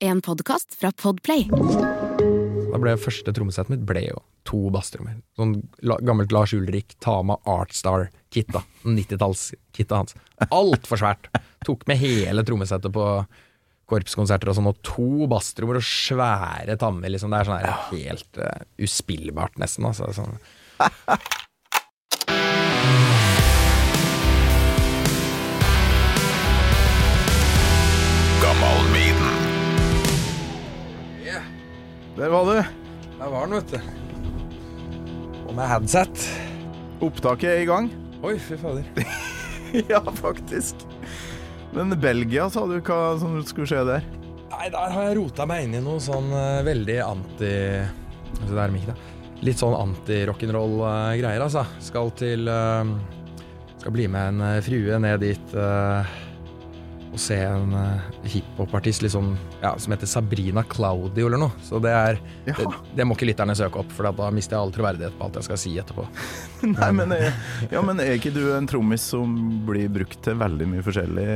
En podkast fra Podplay. Da ble første trommesettet mitt ble jo to basstrommer. Sånn la, gammelt Lars Ulrik Tama Artstar-kit, da. 90-tallskittet hans. Altfor svært. Tok med hele trommesettet på korpskonserter og sånn, og to basstrommer og svære tammer, liksom. Det er sånn her helt uh, uspillbart, nesten, altså. Sånn. Der var du. Der var den, vet du. Og med headset. Opptaket er i gang. Oi, fy fader. ja, faktisk. Men Belgia, sa du hva som skulle skje der? Nei, der har jeg rota meg inn i noe sånn uh, veldig anti altså, Det er Mikk, da. Litt sånn anti-rock'n'roll-greier, altså. Skal til uh, Skal bli med en uh, frue ned dit og se en uh, hiphopartist liksom, ja, som heter Sabrina Claudio eller noe. Så det er Ja. det, det må ikke lytterne søke opp, for da mister jeg all troverdighet på alt jeg skal si etterpå. Nei, men, er, ja, men er ikke du en trommis som blir brukt til veldig mye forskjellig,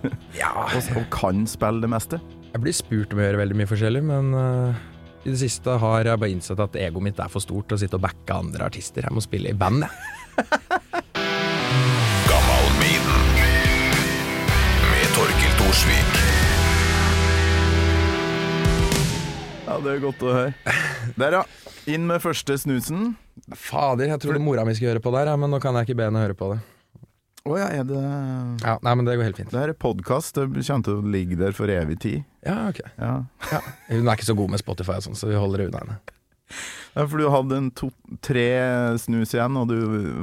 Ja, og, og kan spille det meste? Jeg blir spurt om å gjøre veldig mye forskjellig, men uh, i det siste har jeg bare innsett at egoet mitt er for stort til å sitte og backe andre artister. Jeg må spille i band, jeg. Thorsvik. Ja, det er godt å høre. Der, ja. Inn med første snusen. Fader, jeg trodde mora mi skulle høre på der, ja, men nå kan jeg ikke be henne høre på det. Å ja, er det Ja, Nei, men det går helt fint. Det er podkast. Det kommer til å ligge der for evig tid. Ja, ok. Ja. Hun er ikke så god med Spotify og sånn, så vi holder det unna henne. Ja, for du hadde en to, tre snus igjen, og du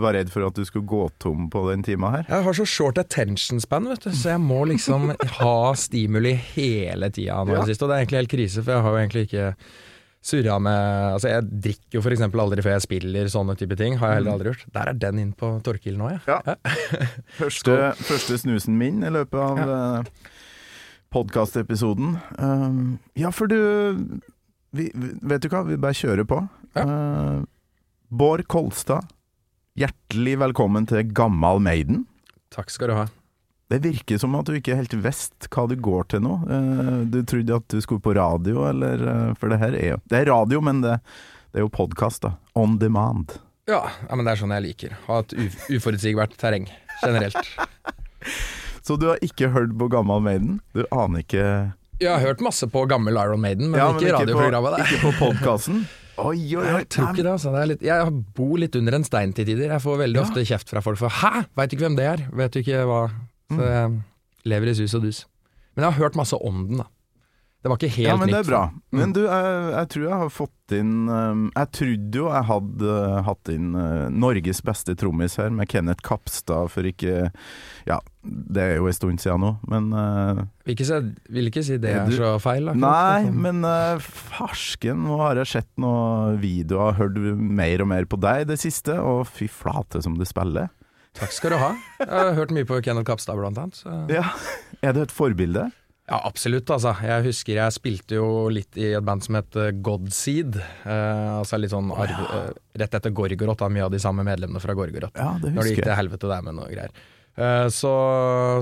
var redd for at du skulle gå tom på den tima her. Jeg har så short attention span, vet du, så jeg må liksom ha stimuli hele tida nå i Ja. det siste. Og det er egentlig helt krise, for jeg har jo egentlig ikke surra med Altså, jeg drikker jo eksempel aldri før jeg spiller, sånne type ting. Har jeg heller aldri gjort. Der er den inn på Torkil nå, ja. Ja. Første, første snusen min i løpet av ja. podkastepisoden. Um, ja, for du vi, Vet du hva, vi bare kjører på. Uh, Bård Kolstad, hjertelig velkommen til Gammal Maiden. Takk skal du ha. Det virker som at du ikke helt visste hva du går til nå. Uh, du trodde at du skulle på radio, eller uh, For det her er jo Det er radio, men det, det er jo podkast, da. On demand. Ja, ja, men det er sånn jeg liker. Ha et uf uforutsigbart terreng, generelt. Så du har ikke hørt på Gammal Maiden? Du aner ikke Jeg har hørt masse på gammel Iron Maiden, men Ja, ikke radioprogrammet. på, ikke på podkasten? Oi, oi, oi. Jeg tror ikke det, altså. Det er litt, jeg bor litt under en stein til tider. Jeg får veldig Ja. ofte kjeft fra folk for 'hæ, veit ikke hvem det er', vet du ikke hva Så jeg lever i sus og dus. Men jeg har hørt masse om den, da. Det var ikke helt nytt. Ja, men det er bra. Mm. Men du, jeg, jeg tror jeg har fått inn um, Jeg trodde jo jeg hadde uh, hatt inn uh, Norges beste trommis her, med Kenneth Kapstad for ikke Ja, det er jo en stund siden nå, men uh, Vil ikke, si, vil ikke si det Er du- så feil. Da. Nei, men uh, farsken, nå har jeg sett noen videoer, hørt mer og mer på deg det siste, og fy flate som du spiller. Takk skal du ha. Jeg har hørt mye på Kenneth Kapstad, blant annet. Så. Ja, Er du et forbilde? Ja, absolutt, altså. Jeg husker jeg spilte jo litt i et band som het eh, Godseed. Eh, altså litt sånn arv, eh, rett etter Gorgoroth, da, mye av de samme medlemmene fra Gorgoroth. Ja, det Når det gikk til helvete der med noe greier. Eh, så,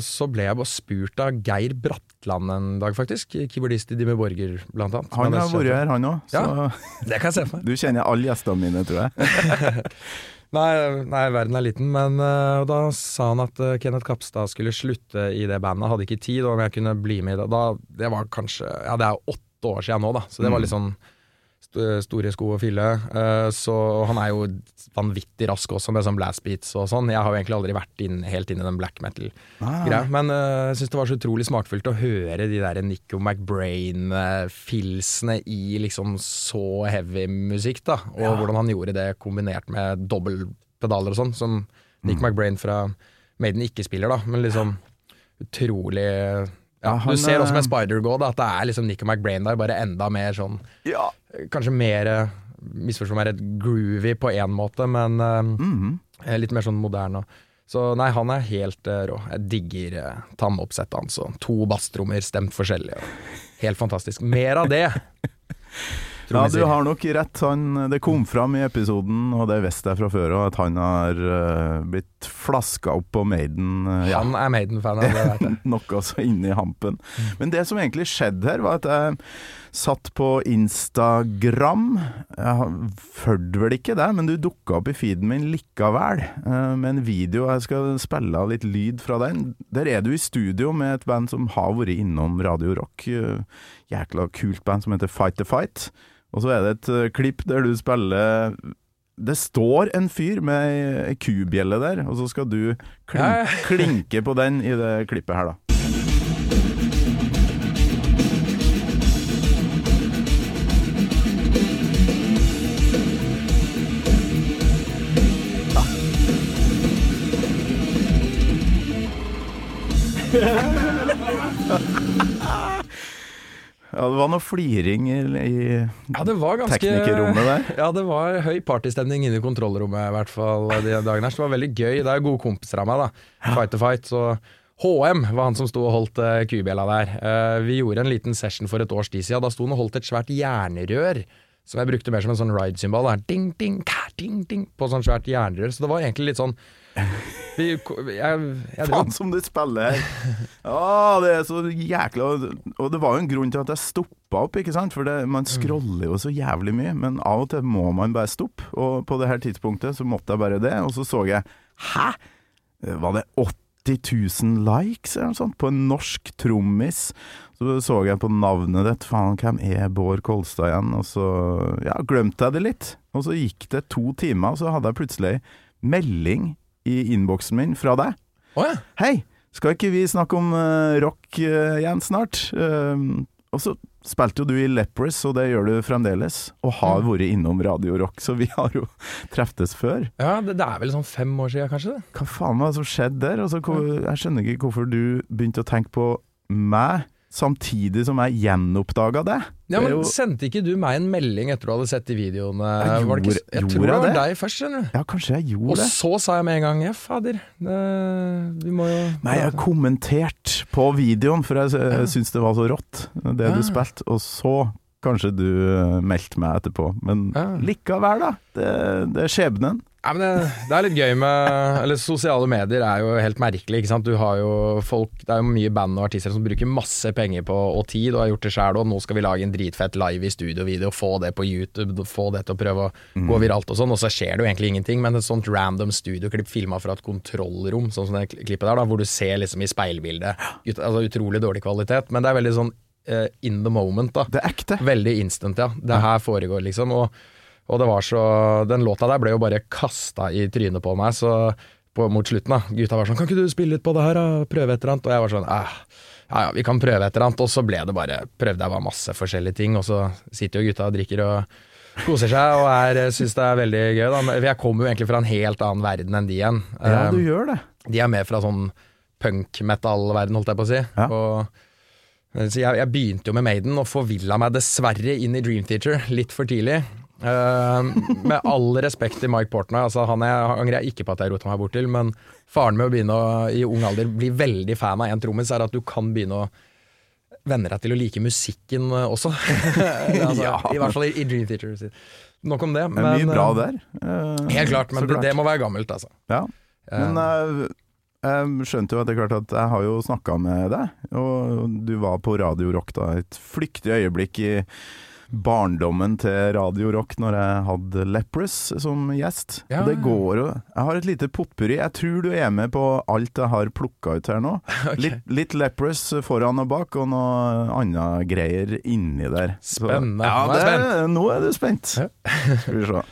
så ble jeg bare spurt av Geir Bratland en dag, faktisk. Keyboardist i Dimmy Borger, blant annet. Han har vært her, han òg. Ja. Det kan jeg se for meg. du kjenner alle gjestene mine, tror jeg. Nei, nei, verden er liten, men uh, da sa han at uh, Kenneth Kapstad skulle slutte i det bandet. Hadde ikke tid, og om jeg kunne bli med i det. Da, det var kanskje Ja, det er åtte år siden nå, da, så det var litt sånn store sko å fylle. Eh, så han er jo vanvittig rask også, med sånn blast beats og sånn. Jeg har jo egentlig aldri vært inn, helt inn i den black metal-greia. Men eh, jeg syns det var så utrolig smakfullt å høre de der Nico McBrain-filsene i liksom så heavy musikk, da. Og hvordan han gjorde det kombinert med dobbeltpedaler og sånn, som Nick McBrain fra Maiden ikke spiller, da. Men liksom utrolig Ja, han du ser også med Spider-Go at det er liksom Nico McBrain der, bare enda mer sånn Ja. Kanskje mer Misforstå meg rett, groovy på én måte, men mm -hmm. litt mer sånn moderne. Så nei, han er helt uh, rå. Jeg digger uh, tamoppsettet hans Altså. to basstrommer stemt forskjellig. Og helt fantastisk. Mer av det! Ja, du har nok rett. Han, det kom fram i episoden, og det visste jeg fra før òg, at han har uh, blitt flaska opp på Maiden. Uh, ja. Han er Maiden-fan, det vet jeg. Noe så inni hampen. Men det som egentlig skjedde her, var at jeg satt på Instagram. Jeg fulgte vel ikke det, men du dukka opp i feeden min likevel, uh, med en video. Jeg skal spille av litt lyd fra den. Der er du i studio med et band som har vært innom Radio Rock. Uh, Jækla kult band som heter Fight the Fight. Og så er det et eh, klipp der du spiller det står en fyr med ei- kubjelle der, og så skal du klin klinke på den i det klippet her, da. Ja, det var noe fliring i, i Ja, det var ganske teknikerrommet der. Ja, det var høy partystemning inne i kontrollrommet, i hvert fall de dagene her. Så det var veldig gøy. Det er gode kompiser av meg, da. Fight to fight. Så HM var han som sto og holdt uh, kubjella der. Eh, vi gjorde en liten session for et års tid siden. Da sto han og holdt et svært jernrør. Som jeg brukte mer som en sånn ride-symbol. Ding, ding, ka, ding, ding, På sånn svært jernrør. Så det var egentlig litt sånn vi, jeg, jeg, Faen som du spiller her! Ah, det er så jækla Og det var jo en grunn til at jeg stoppa opp, ikke sant? For det, man scroller jo så jævlig mye, men av og til må man bare stoppe. Og på det her tidspunktet så måtte jeg bare det, og så så jeg Hæ?! Var det 80 000 likes eller noe sånt på en norsk trommis? Så så jeg på navnet ditt, faen hvem er Bård Kolstad igjen? Og så ja, glemte jeg det litt. Og så gikk det to timer, og så hadde jeg plutselig melding i innboksen min fra deg. Oh, ja. Hei, skal ikke vi snakke om uh, rock uh, igjen snart? Uh, og så spilte jo du i Leprous, og det gjør du fremdeles. Og har Mm. vært innom Radio Rock, så vi har jo treftes før. ja det, det er vel sånn fem år siden, kanskje? det Hva faen var det som skjedde der? Altså, hvor, jeg skjønner ikke hvorfor du begynte å tenke på meg, samtidig som jeg gjenoppdaga det. Ja, men jo- Sendte ikke du meg en melding etter du hadde sett de videoene? Jeg Var det ikke, jeg tror det var det? deg først, skjønner du. ja, kanskje jeg gjorde det. Og så sa jeg med en gang ja, fader, det, vi må jo Nei, jeg kommenterte på videoen, for jeg, jeg syntes det var så rått, det du Ja. spilte. Og så kanskje du eh, meldte meg etterpå. Men Ja. likevel, da. Det, det er skjebnen. Ja, men det, det er litt gøy med Eller sosiale medier er jo helt merkelig, ikke sant. Du har jo folk Det er jo mye band og artister som bruker masse penger på og tid, og har gjort det sjæl, òg. nå skal vi lage en dritfett live i studio-video, få det på YouTube, få det til å prøve å gå viralt og sånn, og så skjer det jo egentlig ingenting, men et sånt random studioklipp filma fra et kontrollrom, sånn som det klippet der, da, hvor du ser liksom i speilbildet ut, Altså utrolig dårlig kvalitet, men det er veldig sånn uh, in the moment, da. Det er ekte. Veldig instant, ja. Det her foregår, liksom. Og, og det var så Den låta der ble jo bare kasta i trynet på meg, så på, mot slutten, da. Gutta var sånn 'Kan ikke du spille litt på det her, da? Prøve et eller annet?' Og jeg var sånn Æh, Ja ja, vi kan prøve et eller annet. Og så ble det bare Prøvde jeg bare masse forskjellige ting, og så sitter jo gutta og drikker og koser seg og er, syns det er veldig gøy, da. Men jeg kommer jo egentlig fra en helt annen verden enn de igjen. Ja, du Um, gjør det. de er mer fra sånn punk-metal-verden, holdt jeg på å si. Ja. Og, så jeg, jeg begynte jo med Maiden, og forvilla meg dessverre inn i Dream Theater litt for tidlig. Eh, med all respekt til Mike Portnoy, altså han er, angrer jeg ikke på at jeg rota meg bort til, men faren med å begynne å i ung alder bli veldig fan av én trommis, er at du kan begynne å venne deg til å like musikken eh, også. altså, Ja. I hvert fall i, i Dream Theater. Nok om det. Det er mye bra eh, der. Uh, Helt klart, men klart. det, det må være gammelt, altså. Ja. Men uh, jeg skjønte jo etter hvert at jeg har jo snakka med deg, og du var på Radio Rock da, et flyktig øyeblikk i barndommen til Radio Rock når jeg hadde Leprous som gjest. Ja. Og det går jo Jeg har et lite potpurri. Jeg tror du er med på alt jeg har plukka ut her nå. Litt, litt Leprous foran og bak, og noe annet greier inni der. Så- Spennende. Ja, Nå er det, nå er du spent. Skal vi se.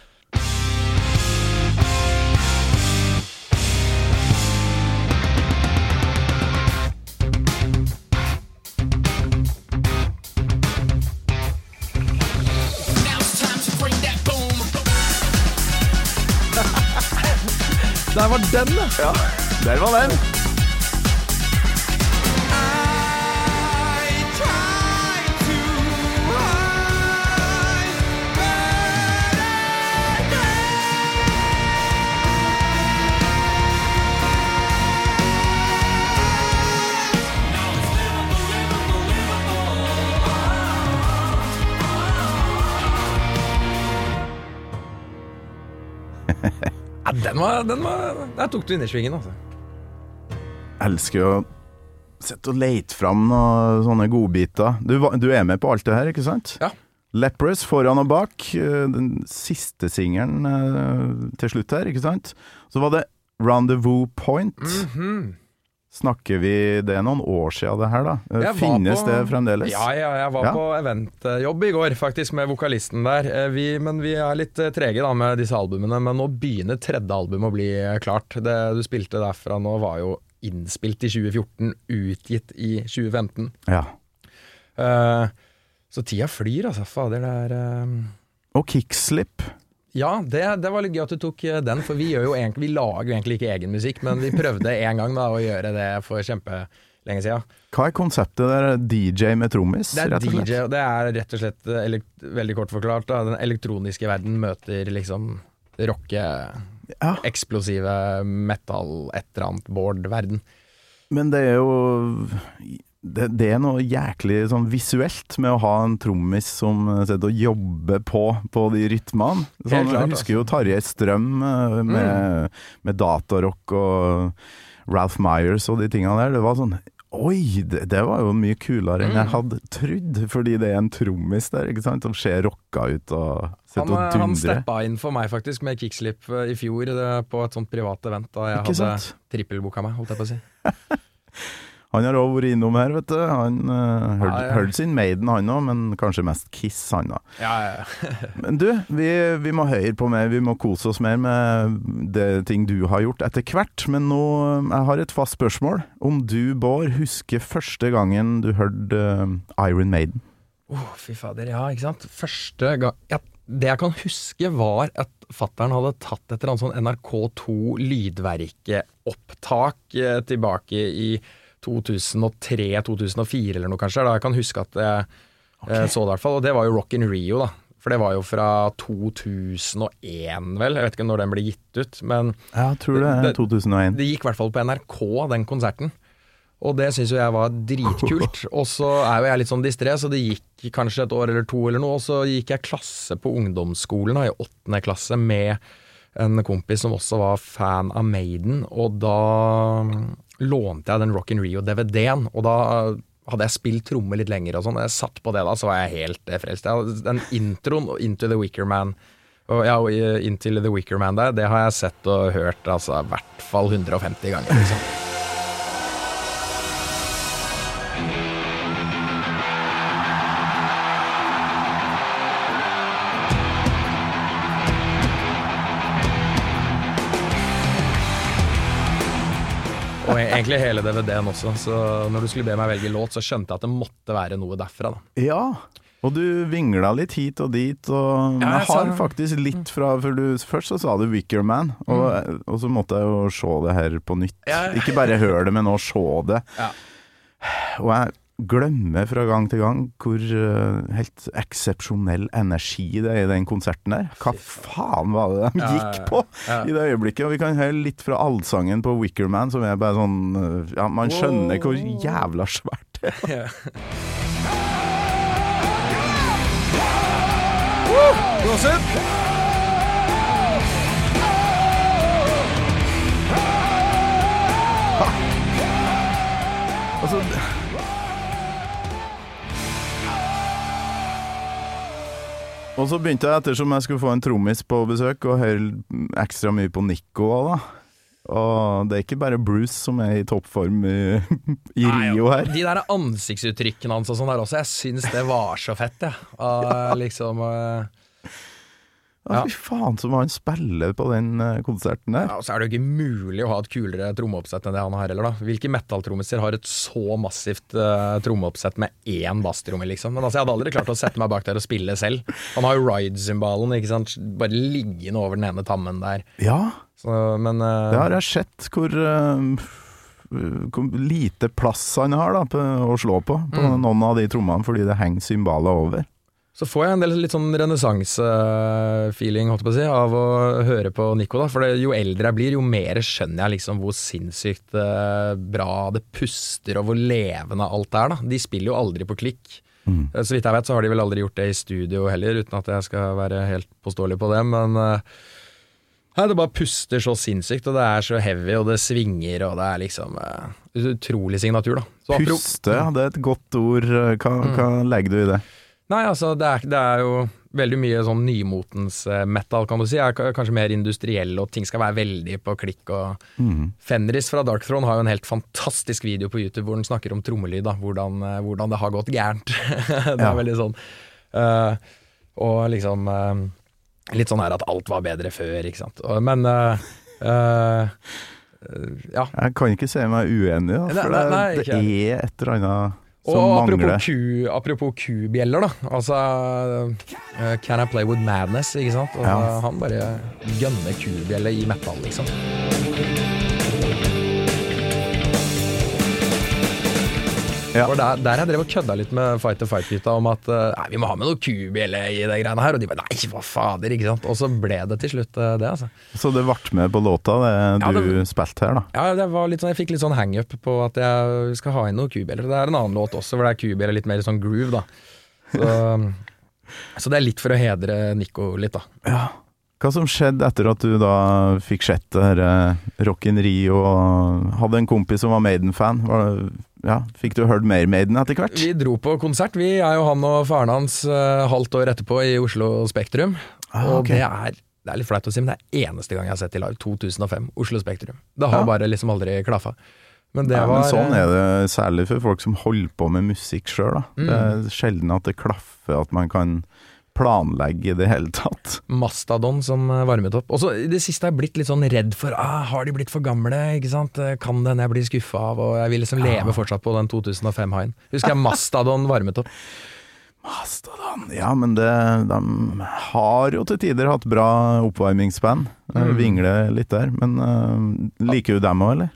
Der var den! Ja, der var den. Den var, den var Der tok du innersvingen, altså. elsker jo å sitte og lete fram noen sånne godbiter. Du, du er med på alt det her, ikke sant? Ja. Leprous foran og bak. eh, Den siste singelen eh, til slutt her, ikke sant? Så var det Rendezvous Point. Mhm. Snakker vi Det er noen år siden det her, da. Finnes på- det fremdeles? Ja, ja, jeg var Ja. på eventjobb i går, faktisk, med vokalisten der. Eh, Vi, men vi er litt eh, trege da med disse albumene. Men nå begynner tredje album å bli eh, klart. Det du spilte derfra nå, var jo innspilt i 2014, utgitt i 2015. Ja. Uh, så tida flyr, altså. Fader, det er uh... Og Kickslip. Ja, det, det var litt gøy at du tok eh, den, for vi, egentlig, vi lager jo egentlig ikke egen musikk, men vi prøvde en gang da å gjøre det for kjempelenge siden. Hva er konseptet der? DJ med trommis, Det er? DJ, og det er rett og slett eh, elekt, veldig kort forklart. Da, den elektroniske verden møter liksom rocke, Ja. eksplosive metal, et eller annet board-verden. Men det er jo det, det er noe jæklig sånn visuelt med å ha en trommis som eh, sitter og jobber på, på de rytmene. Sånn, klart, jeg husker jo Tarjei Strøm med, med, med datarock og Ralph Myers og de tingene der. Det var sånn Oi, det, det var jo mye kulere enn jeg hadde trodd, fordi det er en trommis der, ikke sant, som ser rocka ut og sitter og dundrer. han steppa inn for meg faktisk med kickslip eh, i fjor eh, på et sånt privat event da jeg Ikke hadde sant? trippelboka meg, holdt jeg på å si. Han har òg vært innom her, vet du. Han uh, hørte Ja, ja. hørte sin Maiden, han òg, men kanskje mest Kiss, han da. Ja, ja. Men du, vi, vi må høre på mer, vi må kose oss mer med det ting du har gjort etter hvert. Men nå, jeg har et fast spørsmål. Om du, Bård, husker første gangen du hørte uh, Iron Maiden? Oh, fy fader, ja, ikke sant. Første gang ja, Det jeg kan huske, var at fattern hadde tatt et eller annet sånn NRK2 lydverkeopptak eh, tilbake i 2003-2004 eller noe, kanskje. Da jeg kan huske at jeg okay. så det, i hvert fall. Og det var jo Rock in Rio, da. For det var jo fra 2001, vel. Jeg vet ikke når den ble gitt ut. Men Ja, tror det er 2001. det gikk i hvert fall på NRK, den konserten. Og det syns jo jeg var dritkult. Og så er jo jeg litt sånn distré, så det gikk kanskje et år eller to eller noe. Og så gikk jeg klasse på ungdomsskolen, da, i åttende klasse, med en kompis som også var fan av Maiden. Og da lånte jeg den Rock in Rio-DVD-en, og da hadde jeg spilt tromme litt lenger og sånn. Jeg satt på det da, så var jeg helt eh, frelst. Den introen Into the Wicker Man og ja, Inntil the Wicker Man der, det har jeg sett og hørt altså i hvert fall 150 ganger. Liksom. egentlig hele DVD-en også, så når du skulle be meg velge låt, så skjønte jeg at det måtte være noe derfra. da. Ja, og du vingla litt hit og dit, og Ja, jeg har faktisk litt fra For du, først så sa du Wicker Man, og, og så måtte jeg jo se det her på nytt. Mm. Ja. Ikke bare høre det, men òg se det. Ja. Og jeg glemmer fra gang til gang hvor uh, helt eksepsjonell energi det er i den konserten der. Hva faen var det de Ja, ja, gikk ja. på Ja. i det øyeblikket? Og vi kan høre litt fra allsangen på Wicker Man, som er bare sånn eh, Ja, man skjønner hvor jævla svært det er. Altså Og så begynte jeg, ettersom jeg skulle få en trommis på besøk, å høre ekstra mye på Nico da. Og det er ikke bare Bruce som er i toppform i, i Rio her. De der ansiktsuttrykkene hans og sånn der også, jeg syns det var så fett, jeg. Ja. liksom eh, Ja, fy faen som han spiller på den eh, konserten der. ja, og Så er det jo ikke mulig å ha et kulere trommeoppsett enn det han har heller, da. Hvilke metalltrommiser har et så massivt uh, trommeoppsett med én basstromme, liksom? Men altså, jeg hadde aldri klart å sette meg bak der og spille selv. Han har jo ride-symbalen, ikke sant, bare liggende over den ene tammen der. Ja, Så, men uh, det har jeg sett hvor, uh, hvor lite plass han har da, på, å slå på, på Mm. noen av de trommene, fordi det henger symbaler over. Så får jeg en del litt sånn renessanse-feeling si, av å høre på Nico. da, For det, jo eldre jeg blir, jo mer skjønner jeg liksom hvor sinnssykt eh, bra det puster, og hvor levende alt er. da. De spiller jo aldri på klikk. Mm. Eh, Så vidt jeg vet, så har de vel aldri gjort det i studio heller, uten at jeg skal være helt påståelig på det. Men eh, Nei, det bare puster så sinnssykt, og det er så heavy, og det svinger, og det er liksom eh, utrolig signatur, da. Så Puste, ja, det er et godt ord. Hva, hva legger du i det? Nei, altså, det er, det er jo veldig mye sånn nymotens eh, metal, kan du si. Er kanskje mer industriell, og ting skal være veldig på klikk og Mm. Fenris fra Dark Throne har jo en helt fantastisk video på YouTube hvor den snakker om trommelyd, da. Hvordan, eh, hvordan det har gått gærent. det er Ja. veldig sånn Uh, Og liksom uh, Litt sånn her at alt var bedre før, ikke sant. Men uh, ja. Jeg kan ikke se meg uenig, da, for nei, det, nei, det er et eller annet Og apropos, ku, apropos kubjeller, da. Altså uh, Can I play with madness, ikke sant? Og Ja. Han bare gønner kubjelle i metal, liksom. Ja. For der, der jeg drev og kødda litt med Fight to Fight-gutta om at eh, nei, vi må ha med noe kubjelle i det greiene her. Og de bare nei, hva fader, ikke sant. Og så ble det til slutt eh, det, altså. Så det ble med på låta, det Ja, du ja, spilte her, da. Ja, det sånn, jeg fikk litt sånn hangup på at jeg skal ha inn noen kubjeller. Det er en annen låt også hvor det er kubjeller litt mer sånn groove, da. Så, så det er litt for å hedre Nico litt, da. Ja. Hva som skjedde etter at du da fikk sett det her eh, Rock in Rio og hadde en kompis som var Maiden-fan? Var- Ja, fikk du hørt mer med den etter hvert? Vi dro på konsert, vi, jeg og han og faren hans, uh, halvt år etterpå i Oslo Spektrum. Ah, og det er det er litt flaut å si, men det er eneste gang jeg har sett i live. 2005, Oslo Spektrum. Det har Ja. bare liksom aldri klaffa. Men det ja, var men sånn eh, er det særlig for folk som holder på med musikk sjøl. Mm. Det er sjelden at det klaffer, at man kan planlegge i det hele tatt. Mastadon som eh, varmet opp. Også i det siste har jeg blitt litt sånn redd for ah, Har de blitt for gamle? ikke sant? Eh, Kan hende jeg blir skuffa av Og jeg vil liksom leve fortsatt på den 2005-haien. Husker jeg Mastadon varmet opp. Mastodon Ja, men det, de har jo til tider hatt bra oppvarmingsband. Eh, Mm. Vingler litt der. Men uh, liker du dem òg, eller?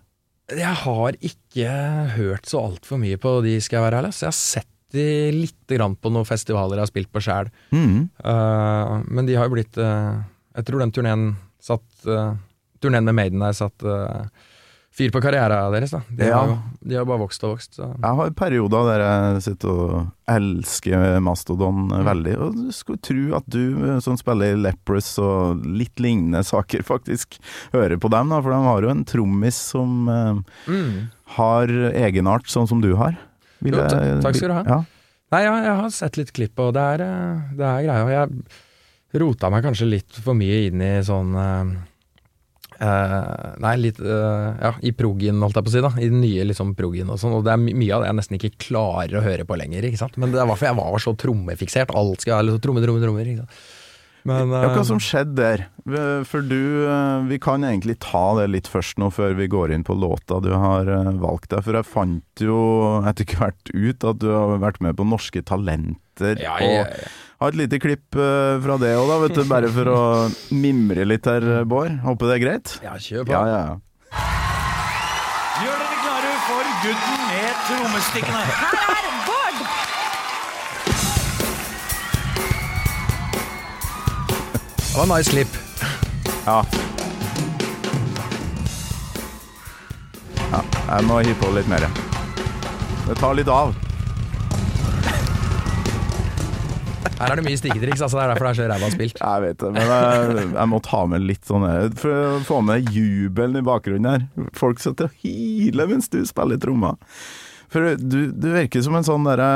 Jeg har ikke hørt så altfor mye på de, skal jeg være ærlig. Så jeg har sett de lite grann på noen festivaler jeg har spilt på sjæl. Mm. Uh, men de har jo blitt uh, Jeg tror den turneen satt uh, Turneen med Maiden der satt fyr på karrieren deres, da. De, Ja. har, de har bare vokst og vokst. Så. Jeg har perioder der jeg sitter og elsker Mastodon Mm. veldig. Og du skulle tro at du som spiller Leprous og litt lignende saker, faktisk hører på dem, da. For de har jo en trommis som Mm. har egenart, sånn som du har. Vil Jo, takk skal du ha. Ja. Nei, ja, jeg har sett litt klipp, og det er, eh, det er greia. Jeg rota meg kanskje litt for mye inn i sånn eh, Nei, litt uh, Ja, i proggen, holdt jeg på å si, da. I den nye liksom proggen og sånn. Og det er mye av det jeg nesten ikke klarer å høre på lenger, ikke sant. Men det er derfor jeg var så trommefiksert. Alt skal være liksom tromme, tromme, trommer. Ikke sant? Men Ja, hva eh, som skjedde der? For du eh, Vi kan egentlig ta det litt først nå, før vi går inn på låta du har eh, valgt deg. For jeg fant jo etter hvert ut at du har vært med på Norske Talenter. ja, og ja, Og har et lite klipp fra det òg, da, vet du. Bare for å mimre litt her, Bård. Håper det er greit? ja, kjør på. Ja, ja, ja. Gjør dere klare for gutten med trommestikkene. Her var en nice klipp. ja. Ja, jeg må hive på litt mer. Det tar litt av. Her er det mye stigetriks. altså. Det er derfor det er så ræva spilt. Jeg vet det, men jeg, jeg må ta med litt sånn For å få med jubelen i bakgrunnen her. Folk sitter og hyler mens du spiller trommer. For du, du virker som en sånn derre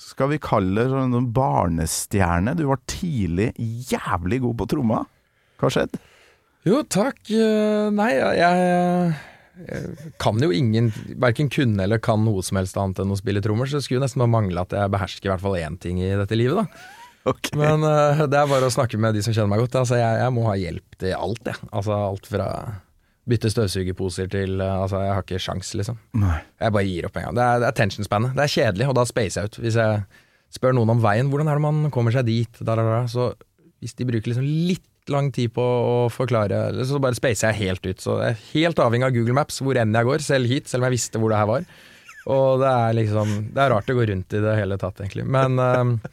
Skal vi kalle det sånn en barnestjerne? Du var tidlig jævlig god på tromma. Hva skjedde? Jo, takk. Eh, Nei, jeg, jeg kan jo ingen Verken kunne eller kan noe som helst annet enn å spille trommer, så det skulle jo nesten bare mangle at jeg behersker i hvert fall én ting i dette livet, da. Okay. Men eh, det er bare å snakke med de som kjenner meg godt. Altså, jeg, jeg må ha hjelp til alt, jeg. Altså alt fra bytte støvsugerposer til eh, Altså, jeg har ikke sjans, liksom. Nei. Jeg bare gir opp en gang. Det er, det er tensionspannet. Det er kjedelig, og da spacer jeg ut. Hvis jeg spør noen om veien, hvordan er det man kommer seg dit, da, da, da, så hvis de bruker liksom litt lang tid på å forklare, så bare spacer jeg helt ut. Så jeg er helt avhengig av Google Maps hvor enn jeg går, selv hit, selv om jeg visste hvor det her var. Og det er liksom Det er rart å gå rundt i det hele tatt, egentlig. Men eh,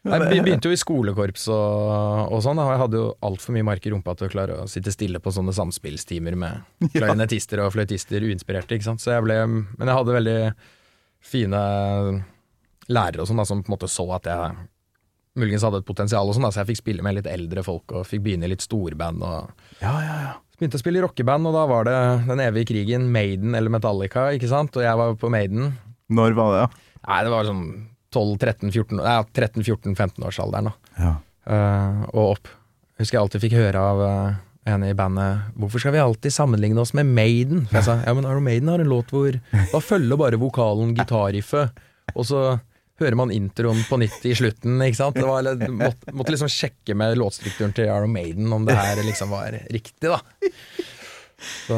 jeg begynte jo i skolekorps og, og sånn, og jeg hadde jo altfor mye mark i rumpa til å klare å sitte stille på sånne samspillstimer med klarinettister og fløytister uinspirerte, ikke sant. Så jeg ble Men jeg hadde veldig fine lærere og sånn da, som på en måte så at jeg muligens hadde et potensial og sånn, da, så jeg fikk spille med litt eldre folk og fikk begynne i litt storband. og Ja, ja, ja. Begynte å spille i rockeband, og da var det den evige krigen, Maiden eller Metallica, ikke sant? Og jeg var på Maiden. Når var det, da? Nei, det var sånn 12-13-14 ja, 13-14-15-årsalderen, da. Ja. Uh, og opp. Husker jeg alltid fikk høre av uh, en i bandet 'Hvorfor skal vi alltid sammenligne oss med Maiden?' For jeg sa ja, men Iron Maiden har en låt hvor da følger bare vokalen gitarriffet, og så hører man introen på nytt i slutten, ikke sant. Det var, måtte, måtte liksom sjekke med låtstrukturen til Iron Maiden om det her liksom var riktig, da. Så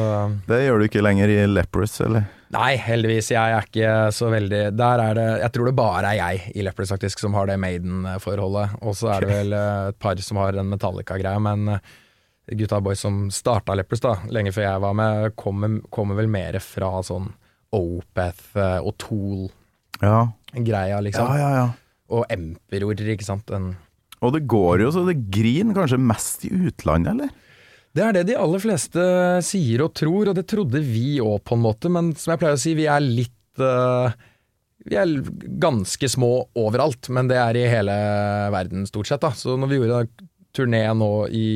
Det gjør du ikke lenger i Leprous, eller? Nei, heldigvis. Jeg er ikke så veldig Der er det Jeg tror det bare er jeg i Leopard faktisk som har det Maiden-forholdet. Og så er det vel eh, et par som har en Metallica-greie, men eh, gutta boys som starta Lepers da, lenge før jeg var med, kommer, kommer vel mer fra sånn Opeth eh, og Tool-greia, liksom. Ja, ja, ja. Og Emperor, ikke sant. Den Og det går jo så det griner kanskje mest i utlandet, eller? Det er det de aller fleste sier og tror, og det trodde vi òg på en måte, men som jeg pleier å si, vi er litt uh, Vi er ganske små overalt, men det er i hele verden stort sett, da. Så når vi gjorde turné nå i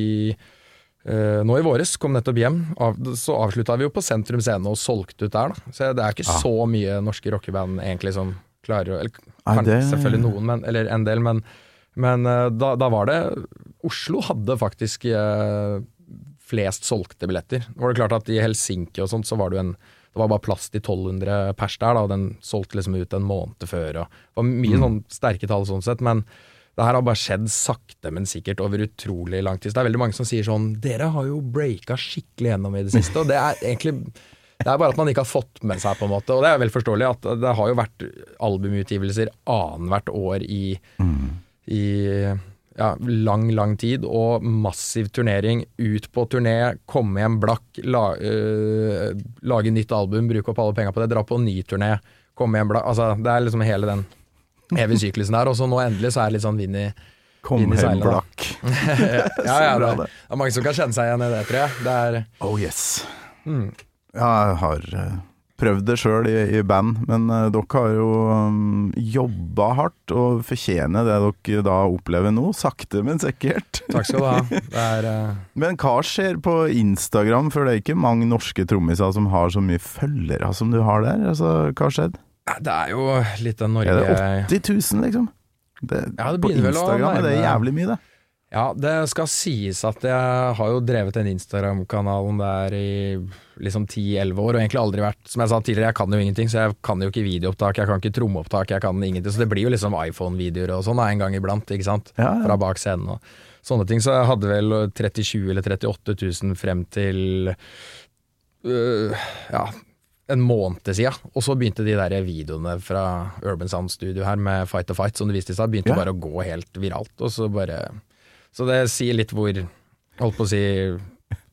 Uh, nå i våres, kom nettopp hjem, av, så avslutta vi jo på Sentrum Scene og solgte ut der, da. Så det er ikke ah. så mye norske rockeband egentlig som klarer å Eller kan, det- selvfølgelig noen, men, eller en del, men, men uh, da, da var det Oslo hadde faktisk eh, flest solgte billetter. Nå var det klart at I Helsinki og sånt så var det jo en det var bare plass til 1200 pers der, da, og den solgte liksom ut en måned før. Og det var mye sånn sterke tall sånn sett, men det her har bare skjedd sakte, men sikkert over utrolig lang tid. Så det er veldig mange som sier sånn Dere har jo breaka skikkelig gjennom i det siste, og det er egentlig det er bare at man ikke har fått med seg, på en måte. Og det er vel forståelig at det har jo vært albumutgivelser annethvert år i, i ja, lang, lang tid, og massiv turnering. Ut på turné, komme hjem blakk, la, øh, lage nytt album, bruke opp alle penga på det, dra på en ny turné, komme hjem blakk. Altså, det er liksom hele den evige syklusen der. Og så nå endelig så er det litt sånn vind i Kom Inn i hjem blakk. Ja, ja, det. det er mange som kan kjenne seg igjen i det, tror jeg. Det er Oh yes. mm. Ja, jeg har eh, prøvd det sjøl i, i band, men uh, dere har jo um, jobba hardt og fortjener det dere da opplever nå, sakte, men sikkert. Takk skal du ha. Det er uh... Men hva skjer på Instagram, for det er ikke mange norske trommiser som har så mye følgere som du har der? Altså, hva har skjedd? Det er jo litt av Norge Er det 80 000, liksom? Det, Ja, det på Instagram å Instagram er det nærme- jævlig mye, det. Ja, det skal sies at jeg har jo drevet den Instagram-kanalen der i liksom 10-11 år, og egentlig aldri vært Som jeg sa tidligere, jeg kan jo ingenting, så jeg kan jo ikke videoopptak, jeg kan ikke trommeopptak, jeg kan ingenting. Så det blir jo liksom iPhone-videoer og sånn en gang iblant, ikke sant. Ja, ja. Fra bak scenen og sånne ting. Så jeg hadde vel 37 eller 38 000 frem til øh, ja, en måned siden. Og så begynte de der videoene fra Urban Sound Studio her med Fight to Fight, som du viste i stad, begynte Ja. bare å gå helt viralt. Og så bare Så det sier litt hvor, holdt på å si,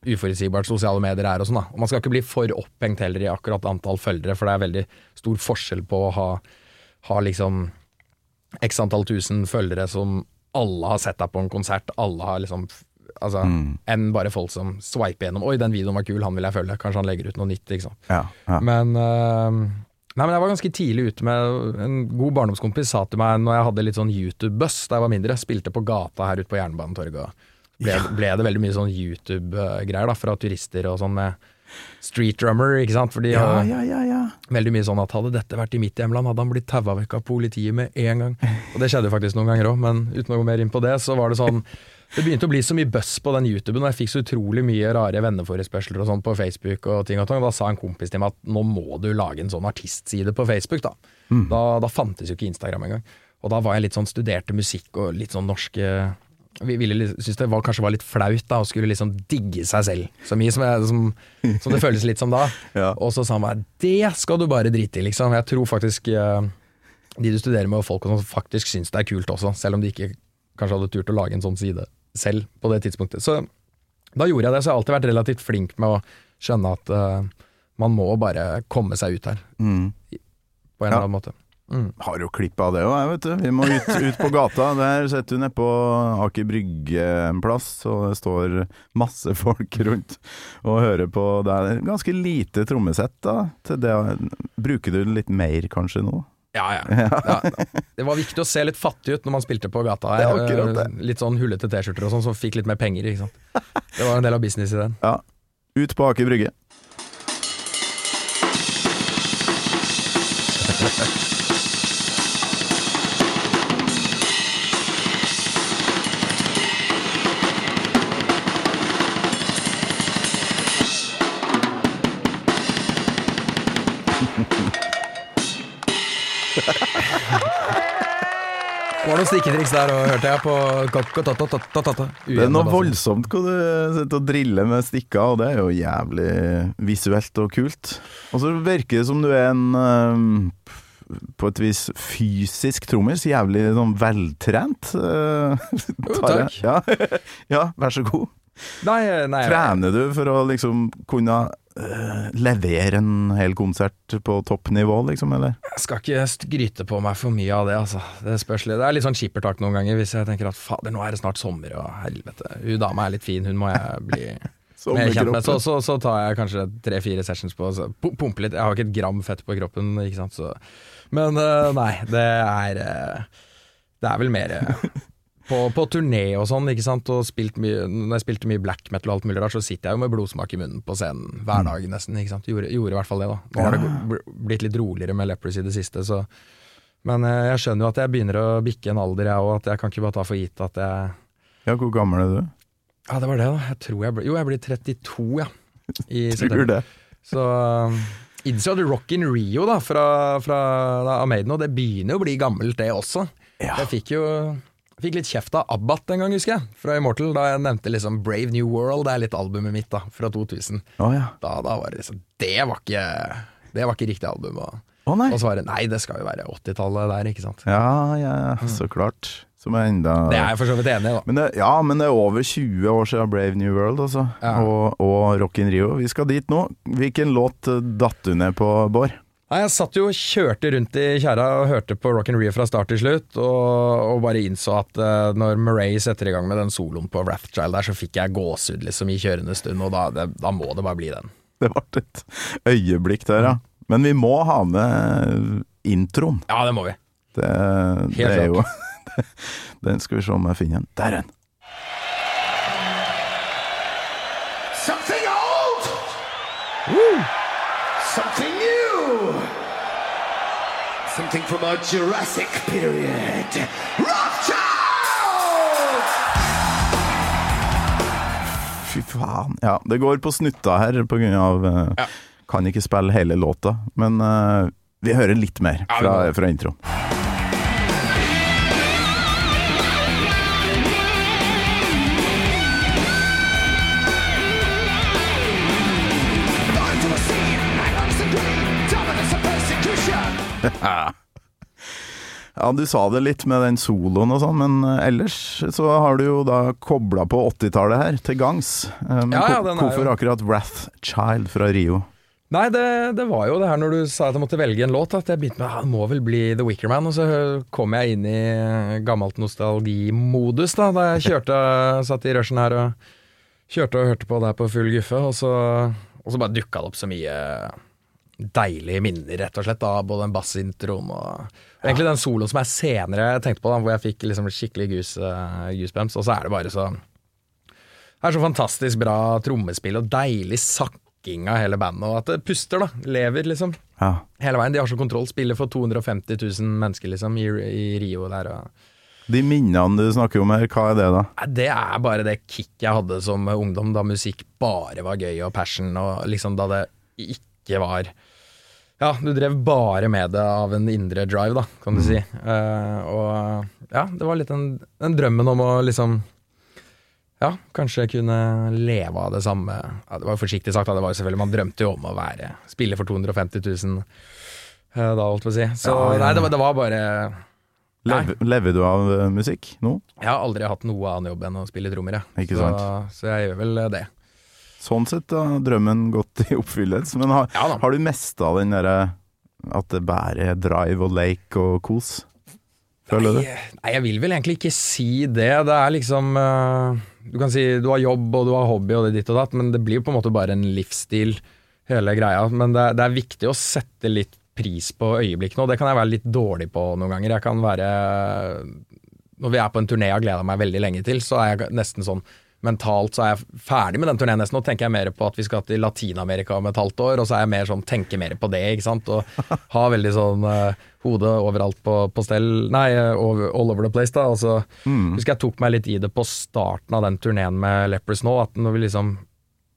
uforutsigbart sosiale medier er og sånn, da. Og man skal ikke bli for opphengt heller i akkurat antall følgere, for det er veldig stor forskjell på å ha, ha liksom x antall tusen følgere som alle har sett deg på en konsert, alle har liksom Altså, Mm. enn bare folk som swiper gjennom 'oi, den videoen var kul, han vil jeg følge', kanskje han legger ut noe nytt, sant. Ja, ja. Men øh, Nei, men jeg var ganske tidlig ute med En god barndomskompis sa til meg når jeg hadde litt sånn YouTube-buss da jeg var mindre, spilte på gata her ute på Jernbanetorget, ble, ja. ble det veldig mye sånn YouTube-greier da, fra turister og sånn med Street Drummer, ikke sant, for de ja, har ja, ja, ja. veldig mye sånn at hadde dette vært i mitt hjemland, hadde han blitt taua vekk av politiet med en gang. Og det skjedde jo faktisk noen ganger òg, men uten å gå mer inn på det, så var det sånn Det begynte å bli så mye buzz på den YouTuben, og jeg fikk så utrolig mye rare venneforespørsler og sånn på Facebook og ting og tang. Da sa en kompis til meg at nå må du lage en sånn artistside på Facebook, da. Da, da fantes jo ikke Instagram engang. Og da var jeg litt sånn studerte musikk og litt sånn norske vi ville synes det var, kanskje var litt flaut da, å skulle liksom digge seg selv så mye som, jeg, som, som det føles litt som da. Ja. Og så sa han bare det skal du bare drite i, liksom. Jeg tror faktisk uh, de du studerer med og folk og sånn, faktisk syns det er kult også, selv om de ikke kanskje hadde turt å lage en sånn side selv på det tidspunktet. Så da gjorde jeg det, så jeg har alltid vært relativt flink med å skjønne at uh, man må bare komme seg ut her, Mm. på en Ja. eller annen måte. Mm. Har jo klipp av det òg, jeg, vet du. Vi må ut, ut på gata. Der sitter du nede på Aker Brygge en plass, og det står masse folk rundt og hører på. Det er ganske lite trommesett, da. Til det. Bruker du litt mer kanskje nå? Ja, ja. ja. Det var viktig å se litt fattig ut når man spilte på gata her. Er. Eh, Litt sånn hullete T-skjorter og sånn, som fikk litt mer penger, ikke sant. Det var en del av business-ideen. Ja. Ut på Aker Brygge. Det var noen stikketriks der òg, hørte jeg, på. Det er noe voldsomt hvor du sitter og driller med stikker, og det er jo jævlig visuelt og kult. Og så virker det som du er en eh, på et vis fysisk trommis, jævlig sånn veltrent. eh, Jo, takk. Ja. ja, vær så god. Nei, nei Trener du for å liksom kunne eh, levere en hel konsert på toppnivå, liksom, eller? Jeg skal ikke skryte på meg for mye av det, altså. Det spørs litt. Det er litt sånn skippertak noen ganger, hvis jeg tenker at fader, nå er det snart sommer, og helvete. Hun dama er litt fin, hun må jeg bli mer kjent med. Så, så, så tar jeg kanskje tre-fire sessions på, så pu- pumpe litt. Jeg har ikke et gram fett på kroppen, ikke sant, så Men uh, nei, det er uh, Det er vel mer på, på turné og sånn, ikke sant, og spilt mye, når jeg spilte mye black metal og alt mulig rart, så sitter jeg jo med blodsmak i munnen på scenen hver dag nesten, ikke sant. Gjorde, gjorde i hvert fall det, da. Nå har det blitt litt roligere med Leprosy i det siste, så Men eh, jeg skjønner jo at jeg begynner å bikke en alder, jeg òg, at jeg kan ikke bare ta for gitt at jeg Ja, hvor gammel er du? Ja, det var det, da. Jeg tror jeg ble Jo, jeg blir 32, ja. I Tror det. Så um, innså du Rock in Rio da, fra, fra da, Amaden, og det begynner jo å bli gammelt det også. Ja. Jeg fikk jo fikk litt kjeft av Abbat en gang, husker jeg, fra Immortal, da jeg nevnte liksom Brave New World, det er litt albumet mitt da, fra 2000. Oh, ja. Da, da var det liksom Det var ikke Det var ikke riktig album. Og, Å nei. og svaret nei, det skal jo være 80-tallet der, ikke sant. Ja, ja, ja, så klart. Som er enda Det er jeg for så vidt enig i, da. men det, ja, men det er over 20 år siden Brave New World, altså. Ja. Og, og Rock in Rio. Vi skal dit nå. Hvilken låt datt du ned på, Bård? Nei, Jeg satt jo og kjørte rundt i kjerra og hørte på Rock and Rio fra start til slutt, og, og bare innså at uh, når Murray setter i gang med den soloen på Rathchild der, så fikk jeg gåsehud liksom i kjørende stund, og da, det, da må det bare bli den. Det ble et øyeblikk der, ja. Men vi må ha med introen. Ja, det må vi. Det, det er jo Den skal vi se om jeg finner den. Der er den. Something old! Something new! Something from our Jurassic period. Rothschild! Fy faen. Ja, det går på snutta her på grunn av eh, Ja. Kan ikke spille hele låta, men uh, vi hører litt mer fra, fra introen. Ja, du sa det litt med den soloen og sånn, men eh, ellers så har du jo da kobla på 80-tallet her, til gangs. Eh, Men Ja, ja, den hvorfor jo- akkurat Wrathchild fra Rio? Nei, det, det var jo det her når du sa at jeg måtte velge en låt, at jeg begynte med ja, det må vel bli The Wicker Man, og så kom jeg inn i gammelt nostalgimodus da, da jeg kjørte, satt i rushen her og kjørte og hørte på det her på full guffe, og så, og så bare dukka det opp så mye deilige minner, rett og slett, av både den bassintroen og egentlig den soloen som jeg senere tenkte på, da, hvor jeg fikk liksom skikkelig goose, uh, goosebumps, og så er det bare så det er så fantastisk bra trommespill og deilig sakking av hele bandet, og at det puster, da. Lever, liksom. Ja. Hele veien. De har så kontroll. Spiller for 250 000 mennesker, liksom, i, i Rio der. Og. De minnene du snakker om her, hva er det da? Det er bare det kicket jeg hadde som ungdom, da musikk bare var gøy og passion, og liksom da det ikke var Ja, du drev bare med det av en indre drive, da, kan du si. Uh, og ja, det var litt den, den drømmen om å liksom ja, kanskje kunne leve av det samme ja, Det var forsiktig sagt, da. Det var jo selvfølgelig Man drømte jo om å være spille for 250 000 uh, da, holdt på å si. Så Ja, ja, nei, det var, det var bare Nei. Lever, du av eh, musikk nå? Jeg har aldri hatt noe annen jobb enn å spille trommer, jeg. Ikke så, så jeg gjør vel det. Sånn sett har drømmen gått i oppfyllelse. Men har, Ja har du mesta den derre at det bare er drive og lake og kos? Føler du? Nei, nei, jeg vil vel egentlig ikke si det. Det er liksom uh, Du kan si du har jobb og du har hobby og det ditt og datt, men det blir jo på en måte bare en livsstil, hele greia. Men det, det er viktig å sette litt pris på øyeblikkene, og det kan jeg være litt dårlig på noen ganger. Jeg kan være Når vi er på en turné jeg har gleda meg veldig lenge til, så er jeg nesten sånn mentalt så er jeg ferdig med den turneen nesten. Nå tenker jeg mer på at vi skal til Latin-Amerika om et halvt år, og så er jeg mer sånn tenker mer på det, ikke sant. Og har veldig sånn uh, hodet overalt på, på stell Nei, over, all over the place, da. Og så Mm. husker jeg tok meg litt i det på starten av den turneen med Lepers nå, at når vi liksom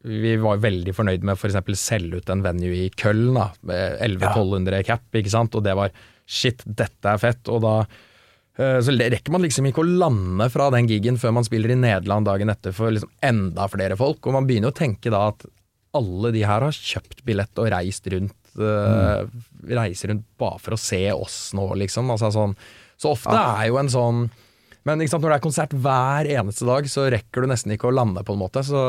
vi var veldig fornøyd med f.eks. For selge ut en venue i Køln, da, med 1100-1200 cap, ikke sant, og det var shit, dette er fett, og da eh, så rekker man liksom ikke å lande fra den gigen før man spiller i Nederland dagen etter for liksom enda flere folk, og man begynner å tenke da at alle de her har kjøpt billett og reist rundt, eh, reiser rundt bare for å se oss nå, liksom. Altså sånn, så ofte er jo en sånn men sant, når det er konsert hver eneste dag, så rekker du nesten ikke å lande, på en måte. Så,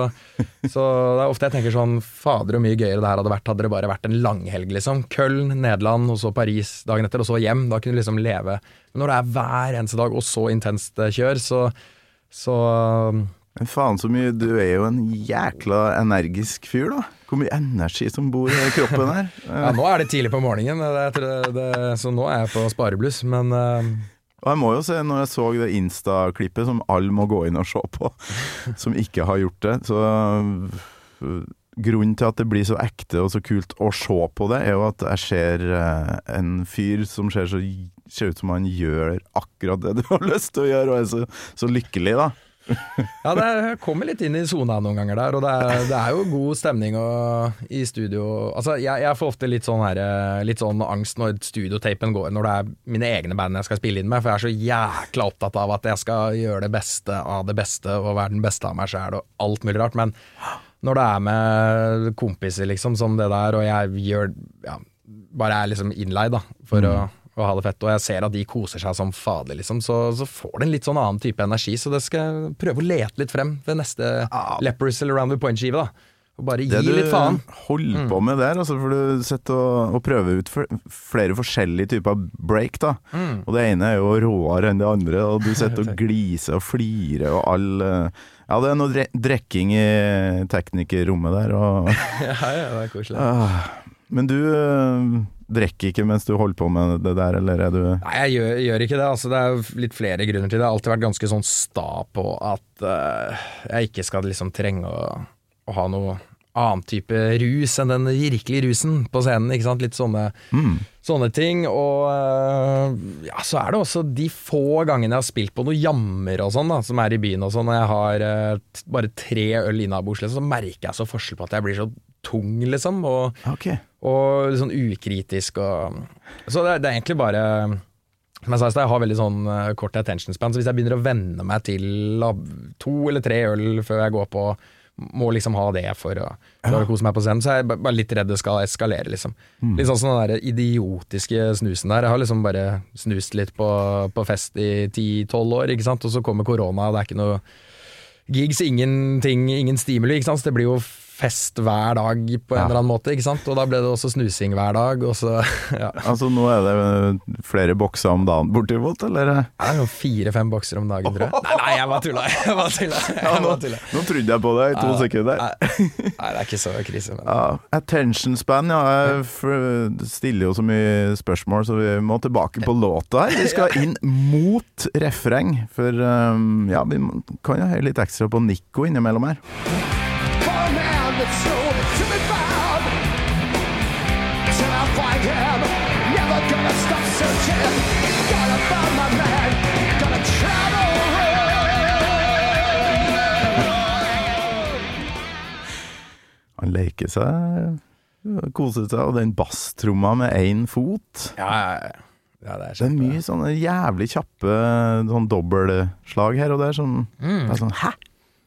så det er ofte jeg tenker sånn Fader, hvor mye gøyere det her hadde vært hadde det bare vært en langhelg, liksom. Køln, Nederland, og så Paris dagen etter, og så hjem. Da kunne du liksom leve. Men når det er hver eneste dag, og så intenst eh, kjør, så, så Men faen så mye Du er jo en jækla energisk fyr, da. Hvor mye energi som bor i kroppen her. Ja, nå er det tidlig på morgenen, det, det, så nå er jeg på sparebluss, men eh, Og jeg må jo se, når jeg så det Insta-klippet som alle må gå inn og se på, som ikke har gjort det, så øh, Grunnen til at det blir så ekte og så kult å se på det, er jo at jeg ser eh, en fyr som ser, så, ser ut som han gjør akkurat det du har lyst til å gjøre, og er så, så lykkelig, da. Ja, det kommer litt inn i sona noen ganger der, og det er, det er jo god stemning og, i studio. Altså, jeg, jeg får ofte litt sånn, her, eh, litt sånn angst når studiotapen går, når det er mine egne band jeg skal spille inn med, for jeg er så jækla opptatt av at jeg skal gjøre det beste av det beste og være den beste av meg sjæl og alt mulig rart. Men når det er med kompiser, liksom, som det der, og jeg gjør ja, bare er liksom innleid da, for å, å ha det fett, og jeg ser at de koser seg som fader, liksom, så, så får det en litt sånn annen type energi. Så det skal jeg prøve å lete litt frem ved neste Lepers eller Round the Point-skive. da Og bare gi Det du litt faen. Mm. holder på med der, altså, for du sitter og, og prøver ut flere forskjellige typer break, da. Mm. Og det ene er jo råere enn det andre, og du sitter og gliser og flirer og all eh, Ja, det er noe drekking i teknikerrommet der, og Ja, ja, det er koselig. Men du eh, drikker ikke mens du holder på med det der, eller er du Nei, jeg gjør, gjør ikke det. Altså, det er litt flere grunner til det. Jeg har alltid vært ganske sånn sta på at eh, jeg ikke skal liksom trenge å, å ha noe annen type rus enn den virkelige rusen på scenen. Ikke sant? Litt sånne, sånne ting. Og eh, ja, så er det også de få gangene jeg har spilt på noe jammer og sånn, da, som er i byen og sånn, når jeg har t- bare tre øl innabords, liksom, så merker jeg så forskjell på at jeg blir så tung, liksom. Og Ok. Og litt sånn ukritisk og Så det, det er egentlig bare som jeg sa jeg har veldig sånn eh, kort attention span, så hvis jeg begynner å venne meg til to eller tre øl før jeg går på, må liksom ha det for å, for å kose meg på scenen, så er jeg ba- bare litt redd det skal eskalere, liksom. Litt sånn som den der idiotiske snusen der. Jeg har liksom bare snust litt på, på fest i 10-12 år, ikke sant, og så kommer korona, og det er ikke noe gigs, ingenting, ingen stimuli, ikke sant, så det blir jo fest hver dag på en Ja. eller annen måte, ikke sant, og da ble det også snusing hver dag, og så, ja. Altså, nå er det flere bokser om dagen bortimot, eller? Det er fire-fem bokser om dagen, tror jeg. Nei, nei, jeg bare tulla. Jeg bare tulla. Jeg nå, bare tulla. nå trodde jeg på det i to sekunder. Nei, nei, det er ikke så krise. Men. Ja, attention span, ja. Jeg stiller jo så mye spørsmål, så vi må tilbake på låta her. Vi skal inn mot refreng, for um, ja, vi kan jo høre litt ekstra på Nico innimellom her. Han leker seg, koser seg, og den basstromma med én fot. Ja, ja, ja. ja, det er Det er mye sånne jævlig kjappe sånn dobbeltslag her og der som mm. er sånn Hæ?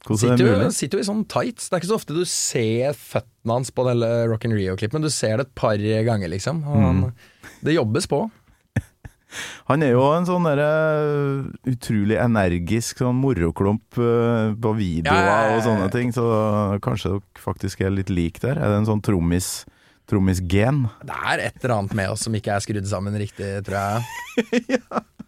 Hvordan er Sitter det jo, sitter jo i sånn tights. Det er ikke så ofte du ser føttene hans på denne Rock and Rio-klippen, du ser det et par ganger, liksom. Han, Det jobbes på. Han er jo en sånn derre utrolig energisk sånn moroklump eh, på videoer Ja, ja, ja, ja. og sånne ting, så kanskje dere faktisk er litt lik der. Er det en sånn trommis trommis-gen? Det er et eller annet med oss som ikke er skrudd sammen riktig, tror jeg.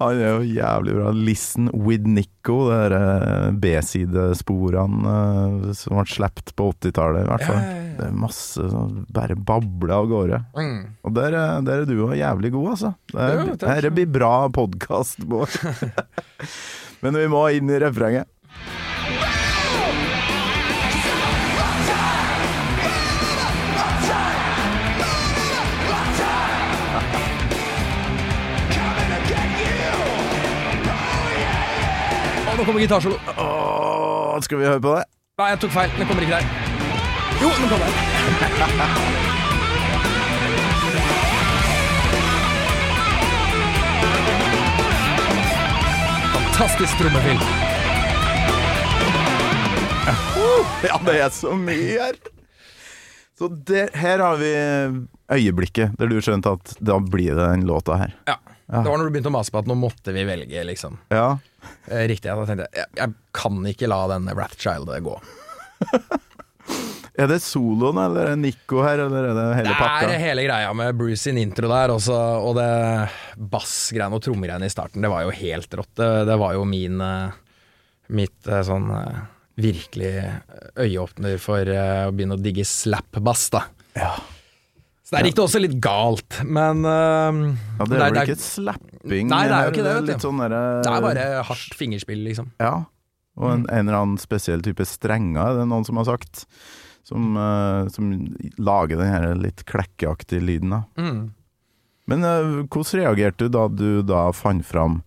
Han er jo jævlig bra. 'Listen with Nico', det eh, B-sidesporene eh, som ble sluppet på 80-tallet, i hvert fall. Ja, ja, ja. Det er masse sånn bare babler av gårde. Mm. Og der, er- der er du òg jævlig god, altså. Det er, Jo, blir bra podkast, Bård. Men vi må inn i refrenget. Nå kommer gitarsolo. Åh, skal vi høre på det? Nei, jeg tok feil. Den kommer ikke der. Jo, den kommer der. Fantastisk trommefilm. Ja, det er så mye her! Så det, her har vi øyeblikket der du skjønte at da blir det den låta her. Ja. Det var når du begynte å mase på at nå måtte vi velge, liksom. Ja. Eh, Riktig. Da tenkte jeg jeg, kan ikke la denne Rathchild gå. Er det soloen, eller er det Nico her, eller er det hele pakka? Det er hele greia med Bruce sin intro der, også, og det bassgreiene og trommegreiene i starten, det var jo helt rått. Det, det var jo min eh, Mitt eh, sånn virkelig øyeåpner for å begynne å digge slap-bass, da. Ja. Så der gikk det også litt galt, men uh, ja, det er vel ikke slapping? Nei, det er jo ikke det, vet du. Sånn der, Det er bare hardt fingerspill, liksom. Ja. Og en, en eller annen spesiell type strenger, er det noen som har sagt. Som, uh, som lager den her litt klekkeaktige lyden. da. Mm. Men uh, hvordan reagerte du da du da fant fram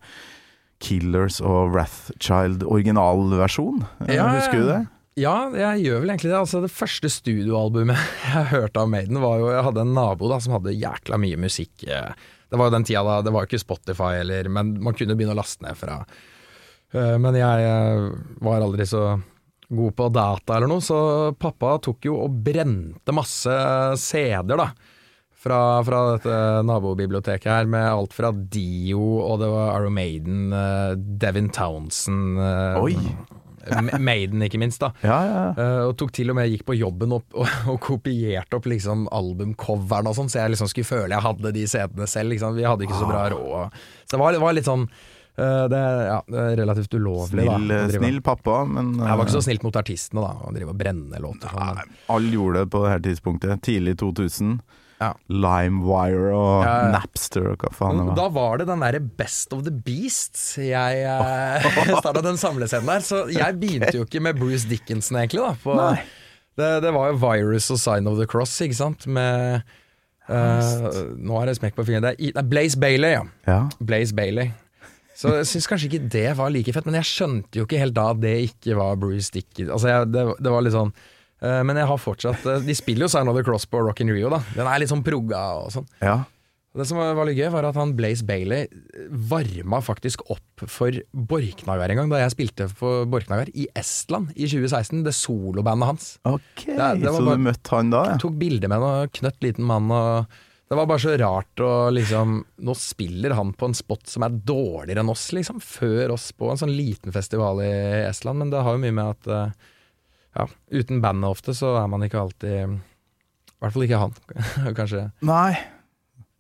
Killers og Wrathchild originalversjon? Eh, Ja, Husker du det? Ja, jeg gjør vel egentlig det. Altså, det første studioalbumet jeg hørte av Maiden, var jo Jeg hadde en nabo da som hadde jækla mye musikk. eh, Det var jo den tida da, det var jo ikke Spotify eller Men man kunne begynne å laste ned fra. Eh, Men jeg eh, var aldri så god på data eller noe, så pappa tok jo og brente masse CD-er, da. Fra, fra dette nabobiblioteket her, med alt fra Dio, og det var Arrow Maiden, Devin Townsend Oi. Ma- Maiden, ikke minst, da. Ja, ja. ja. Eh, og tok til og med gikk på jobben opp, og, og kopierte opp liksom albumcoveren og sånn, så jeg liksom skulle føle jeg hadde de CD-ene selv. Liksom. Vi hadde ikke så bra råd. Så det var, det var litt sånn eh, det, ja, det er relativt ulovlig, Snill, da. snill pappa, men Jeg var ikke så eh, snilt mot artistene, da, å drive og brenne låter. Sånn. alle gjorde det på det her tidspunktet. Tidlig 2000. Ja. Limewire og Ja, ja. Napster og hva faen det var. Da var det den derre Best of the Beasts jeg eh, starta den samlescenen der. Så jeg begynte jo ikke med Bruce Dickinson, egentlig. da på, det, det var jo Virus og Sign of the Cross, ikke sant. Med eh, Nå er det smekk på fingeren. Det er, Blaze Bailey, ja. Ja. Blaze Bailey. Så jeg syns kanskje ikke det var like fett, men jeg skjønte jo ikke helt da det ikke var Bruce Dickinson. Altså, jeg, det, det var litt sånn Men jeg har fortsatt eh, De spiller jo Sign of the Cross på Rock in Rio, da. Den er litt sånn progga og sånn. ja. Det som var litt gøy, var at han Blaze Bailey varma faktisk opp for Borknagar en gang, da jeg spilte for Borknagar i Estland i 2016. Det solobandet hans. Ok, Det- det så bare- du møtte han da, ja? Tok bilde med en knøtt liten mann, og det var bare så rart å liksom Nå spiller han på en spot som er dårligere enn oss, liksom. Før oss på en sånn liten festival i Estland, men det har jo mye med at eh, ja, uten bandet ofte, så er man ikke alltid I hvert fall ikke han, kanskje. Nei.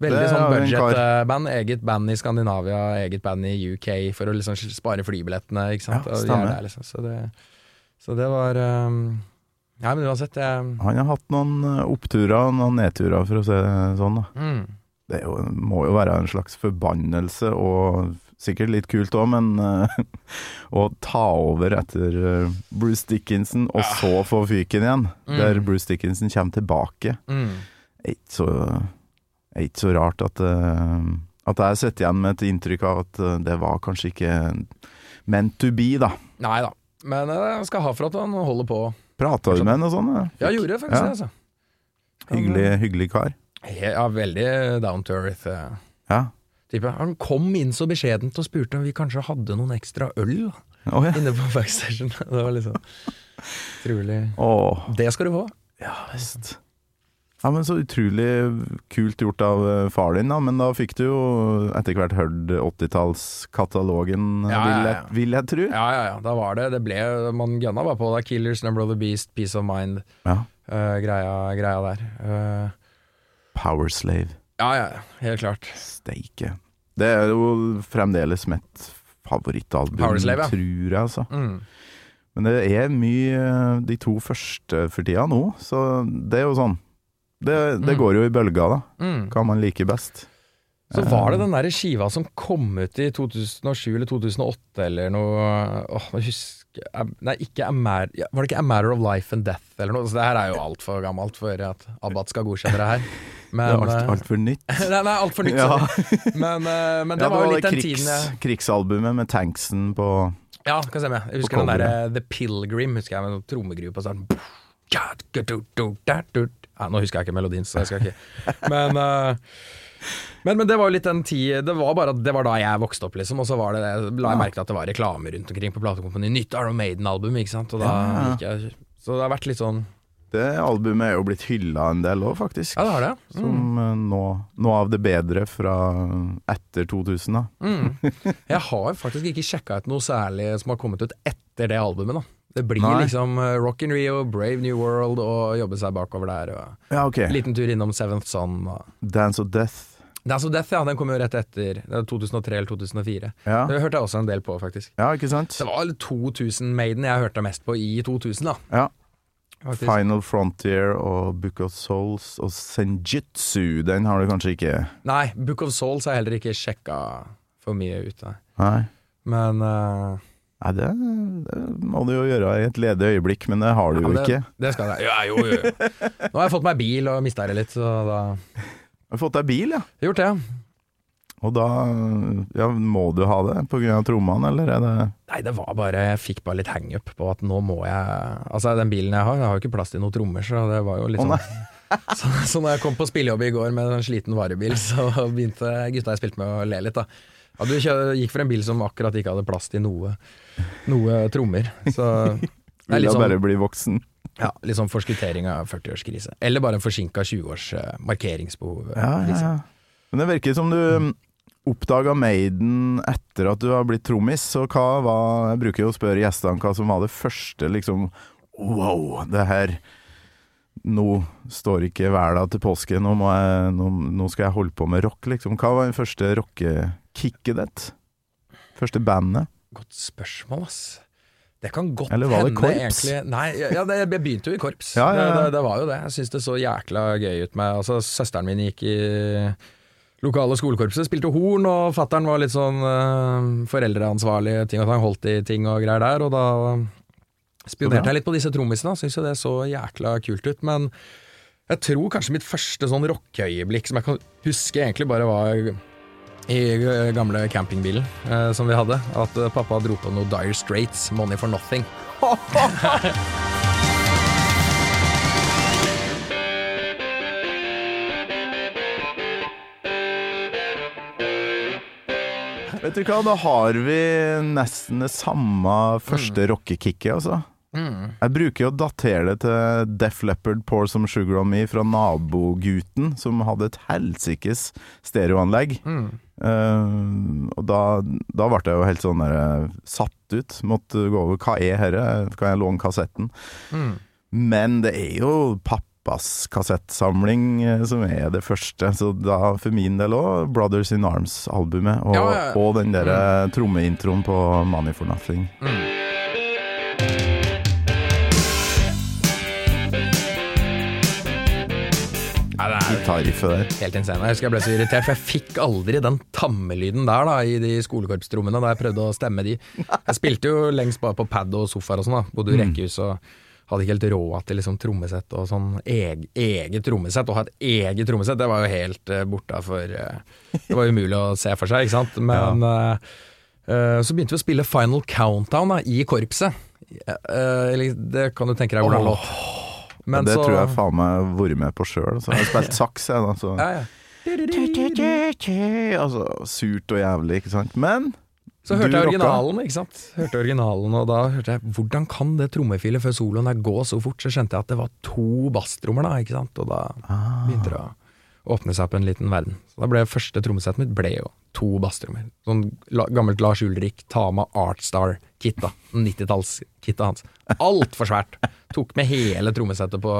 Veldig sånn budget-band. Eget band i Skandinavia, eget band i UK, for å liksom spare flybillettene. Ikke sant? Ja, er stemmer. Det, liksom. så, det, så det var um, Ja, men uansett, jeg Han har hatt noen eh, oppturer og noen nedturer, for å si det sånn. da. mm, Det jo, må jo være en slags forbannelse, og sikkert litt kult òg, men uh, å ta over etter eh, Bruce Dickinson, og så få fyken igjen, Mm. der Bruce Dickinson kommer tilbake, mm. er ikke så, ikke så rart at uh, at jeg sitter igjen med et inntrykk av at det var kanskje ikke meant to be, da. Nei da. Men jeg skal ha for at han holder på. Prata du med han og sånn? ja? Ja, gjorde faktisk Ja. det, altså. Hyggelig, hyggelig kar. Ja, veldig down to earth. Ja. Han kom inn så beskjedent og spurte om vi kanskje hadde noen ekstra øl oh, ja. inne på backstation. Det var liksom utrolig oh. Det skal du få. Ja visst. Ja, men Så utrolig kult gjort av eh, far din, da. Men da fikk du jo etter hvert hørt 80-tallskatalogen, Ja, vil, ja, jeg- ja. vil jeg tro. Ja, ja, ja. Da var det Det ble Man gønna bare på. Da. Killers, Number of the Beast, Peace of Mind. Ja. uh, greia, greia der. Uh, Power Slave. ja, ja, helt klart. Steike. Det er jo fremdeles mitt favorittalbum, ja. tror jeg, altså. Mm. Men det er mye eh, de to første for tida nå, så det er jo sånn Det, det Mm. går jo i bølger, da. Mm. Hva man liker best. Så var det den der skiva som kom ut i 2007 eller 2008 eller noe Åh, jeg husker Nei, ikke A Var det ikke A Matter of Life and Death eller noe? Så det her er jo altfor gammelt for at Abbat skal godkjenne det her. Det er altfor alt, eh, altfor nytt. Nei, nei altfor nytt. Ja. Men, eh, men det Ja, var jo litt den krigs, tiden jeg krigsalbumet med tanksen på Ja, kan med. Jeg husker den derre. The Pilgrim, husker jeg med noen trommegruve på starten. Ja, nå husker jeg ikke melodien, så jeg skal ikke Men, eh, men, men det var jo litt den tid Det var bare at det var da jeg vokste opp, liksom. Og så var det la jeg merke til at det var reklame rundt omkring på platekompani. Nytt Iron Maiden-album, ikke sant. Og da gikk jeg Så det har vært litt sånn Det albumet er jo blitt hylla en del òg, faktisk. Ja, det har det. Mm. Som eh, nå- noe av det bedre fra etter 2000, da. Mm. Jeg har faktisk ikke sjekka ut noe særlig som har kommet ut etter det albumet, da. Det blir Nei. liksom eh, Rock in Rio, Brave New World og jobbe seg bakover der. Og Ja, ok. Liten tur innom Seventh Son. Og Dance of Death. Dance of Death, ja, den kom jo rett etter. 2003 eller 2004. Ja, Det hørte jeg også en del på, faktisk. ja ikke sant? Det var 2000 Maiden jeg hørte mest på i 2000, da. Ja. Faktisk. Final Frontier og Book of Souls og Senjutsu, den har du kanskje ikke Nei, Book of Souls har jeg heller ikke sjekka for mye ut av. Nei. Men uh... Nei, det, det må du jo gjøre i et ledig øyeblikk, men det har du ja, jo det, ikke. det skal jeg. Ja, jo, jo, jo. Nå har jeg fått meg bil og mista det litt, så da har fått deg bil, ja. Jeg har gjort det. Og da ja, må du ha det pga. trommene, eller er det Nei, det var bare Jeg fikk bare litt hangup på at nå må jeg Altså, den bilen jeg har, jeg har jo ikke plass til noen trommer, så det var jo litt sånn så, så når jeg kom på spillejobb i går med en sliten varebil, så begynte gutta jeg spilte med å le litt, da. Ja, du gikk for en bil som akkurat ikke hadde plass til noe, noe trommer. Så det er litt sånn, bare bli voksen? Ja, litt sånn forskuttering av 40-årskrise. Eller bare en forsinka 20-års eh, markeringsbehov. Ja, ja, liksom. ja. Men det virker som du oppdaga Maiden etter at du har blitt trommis, så hva var Jeg bruker jo å spørre gjestene hva som var det første, liksom Wow, det her Nå står ikke verden til påske, nå, jeg, nå, nå skal jeg holde på med rock, liksom. Hva var den første rockekicket ditt? Første bandet? Godt spørsmål, ass. Det kan godt Eller var det hende, korps? egentlig. Nei, ja, det, jeg begynte jo i korps. Ja, ja. Det, det, var jo det. Jeg syns det så jækla gøy ut med Altså, søsteren min gikk i lokale skolekorpset, spilte horn, og fattern var litt sånn uh, foreldreansvarlig, ting og tang, holdt i ting og greier der, og da spionerte jeg litt på disse trommisene, syns jo det så jækla kult ut, men jeg tror kanskje mitt første sånn rockeøyeblikk som jeg kan huske egentlig bare var i eh, gamle campingbilen eh, som vi hadde, at eh, pappa dro på noe Dire Straits, 'Money for Nothing'. Vet du hva, da har vi nesten det samme første rockekicket, altså. Jeg bruker å datere det til Def Leppard Pour Some Sugar On Me fra nabogutten, som hadde et helsikes stereoanlegg. Eh, og da, da ble jeg jo helt sånn der, eh, satt ut. Måtte gå over Hva er herre? Kan jeg låne kassetten? Men det er jo pappas kassettsamling eh, som er det første, så da for min del òg Brothers In Arms-albumet. Og, Ja, ja, og den derre trommeintroen på Money For Nothing. Nei, Gitarriffet der. helt insane. Jeg husker jeg ble så irritert, for jeg fikk aldri den tammelyden der da, i de skolekorpstrommene da jeg prøvde å stemme de. Jeg spilte jo lengst bare på pad og sofaer og sånn, da. bodde i rekkehus og hadde ikke helt råd til liksom trommesett og sånn eg, eget trommesett. Å ha et eget trommesett, det var jo helt uh, borte for uh, Det var umulig å se for seg, ikke sant. Men eh, uh, så begynte vi å spille Final Countdown da, i korpset. Eller det kan du tenke deg hvordan oh. låt. Men det tror jeg faen meg har vært med på sjøl. Jeg har spilt saks, jeg, da. Så. ja, ja. Altså, surt og jævlig, ikke sant. Men Så hørte jeg originalen, ikke sant. Hørte originalen, og da hørte jeg hvordan kan det trommefilet før soloen der gå så fort? Så skjønte jeg at det var to basstrommer, da, ikke sant. Og da begynte det å åpne seg opp en liten verden. Så da ble første trommesettet mitt ble jo to basstrommer. Sånn gammelt Lars Ulrik Tama Artstar-kit, da. 90-tallskittet hans. Altfor svært. Tok med hele trommesettet på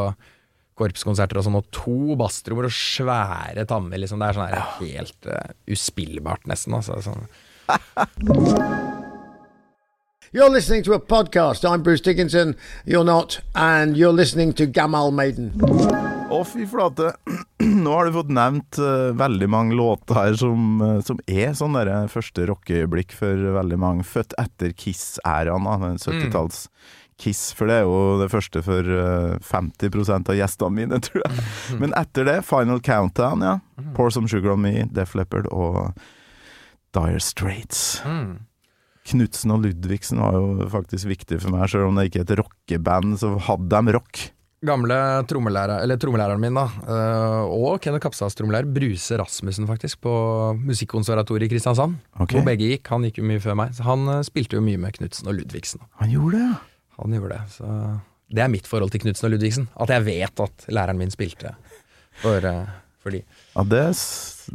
korpskonserter og sånn, og to basstrommer og svære tammer, liksom. Det er sånn her helt uh, uspillbart, nesten. Altså. Sånn. You're listening to a podcast. I'm Bruce Dickinson. You're not. And you're listening to Gamal Maiden. Å, fy flate. Nå har du fått nevnt uh, veldig mange låter her som, uh, som er sånn der eh, første rockeøyeblikk for veldig mange. Født etter Kiss-æraen, 70-talls Kiss. For det er jo det første for eh, 50% av gjestene mine, tror jeg. Men etter det, Final Countdown, ja. Pour Some Sugar On Me, Def Leppard og Dire Straits. Mm. Knutsen og Ludvigsen var jo faktisk viktig for meg, selv om det ikke er et rockeband, så hadde de rock. Gamle trommelærer, eller trommelæreren min, da, eh, og Kenneth Kapstads trommelærer, Bruse Rasmussen, faktisk, på Musikkonservatoriet i Kristiansand. Okay. Hvor begge gikk. Han gikk jo mye før meg. Så han eh, spilte jo mye med Knutsen og Ludvigsen. Han gjorde det, ja. Han gjorde det. Så det er mitt forhold til Knutsen og Ludvigsen. At jeg vet at læreren min spilte for, eh, for de. Ja, det,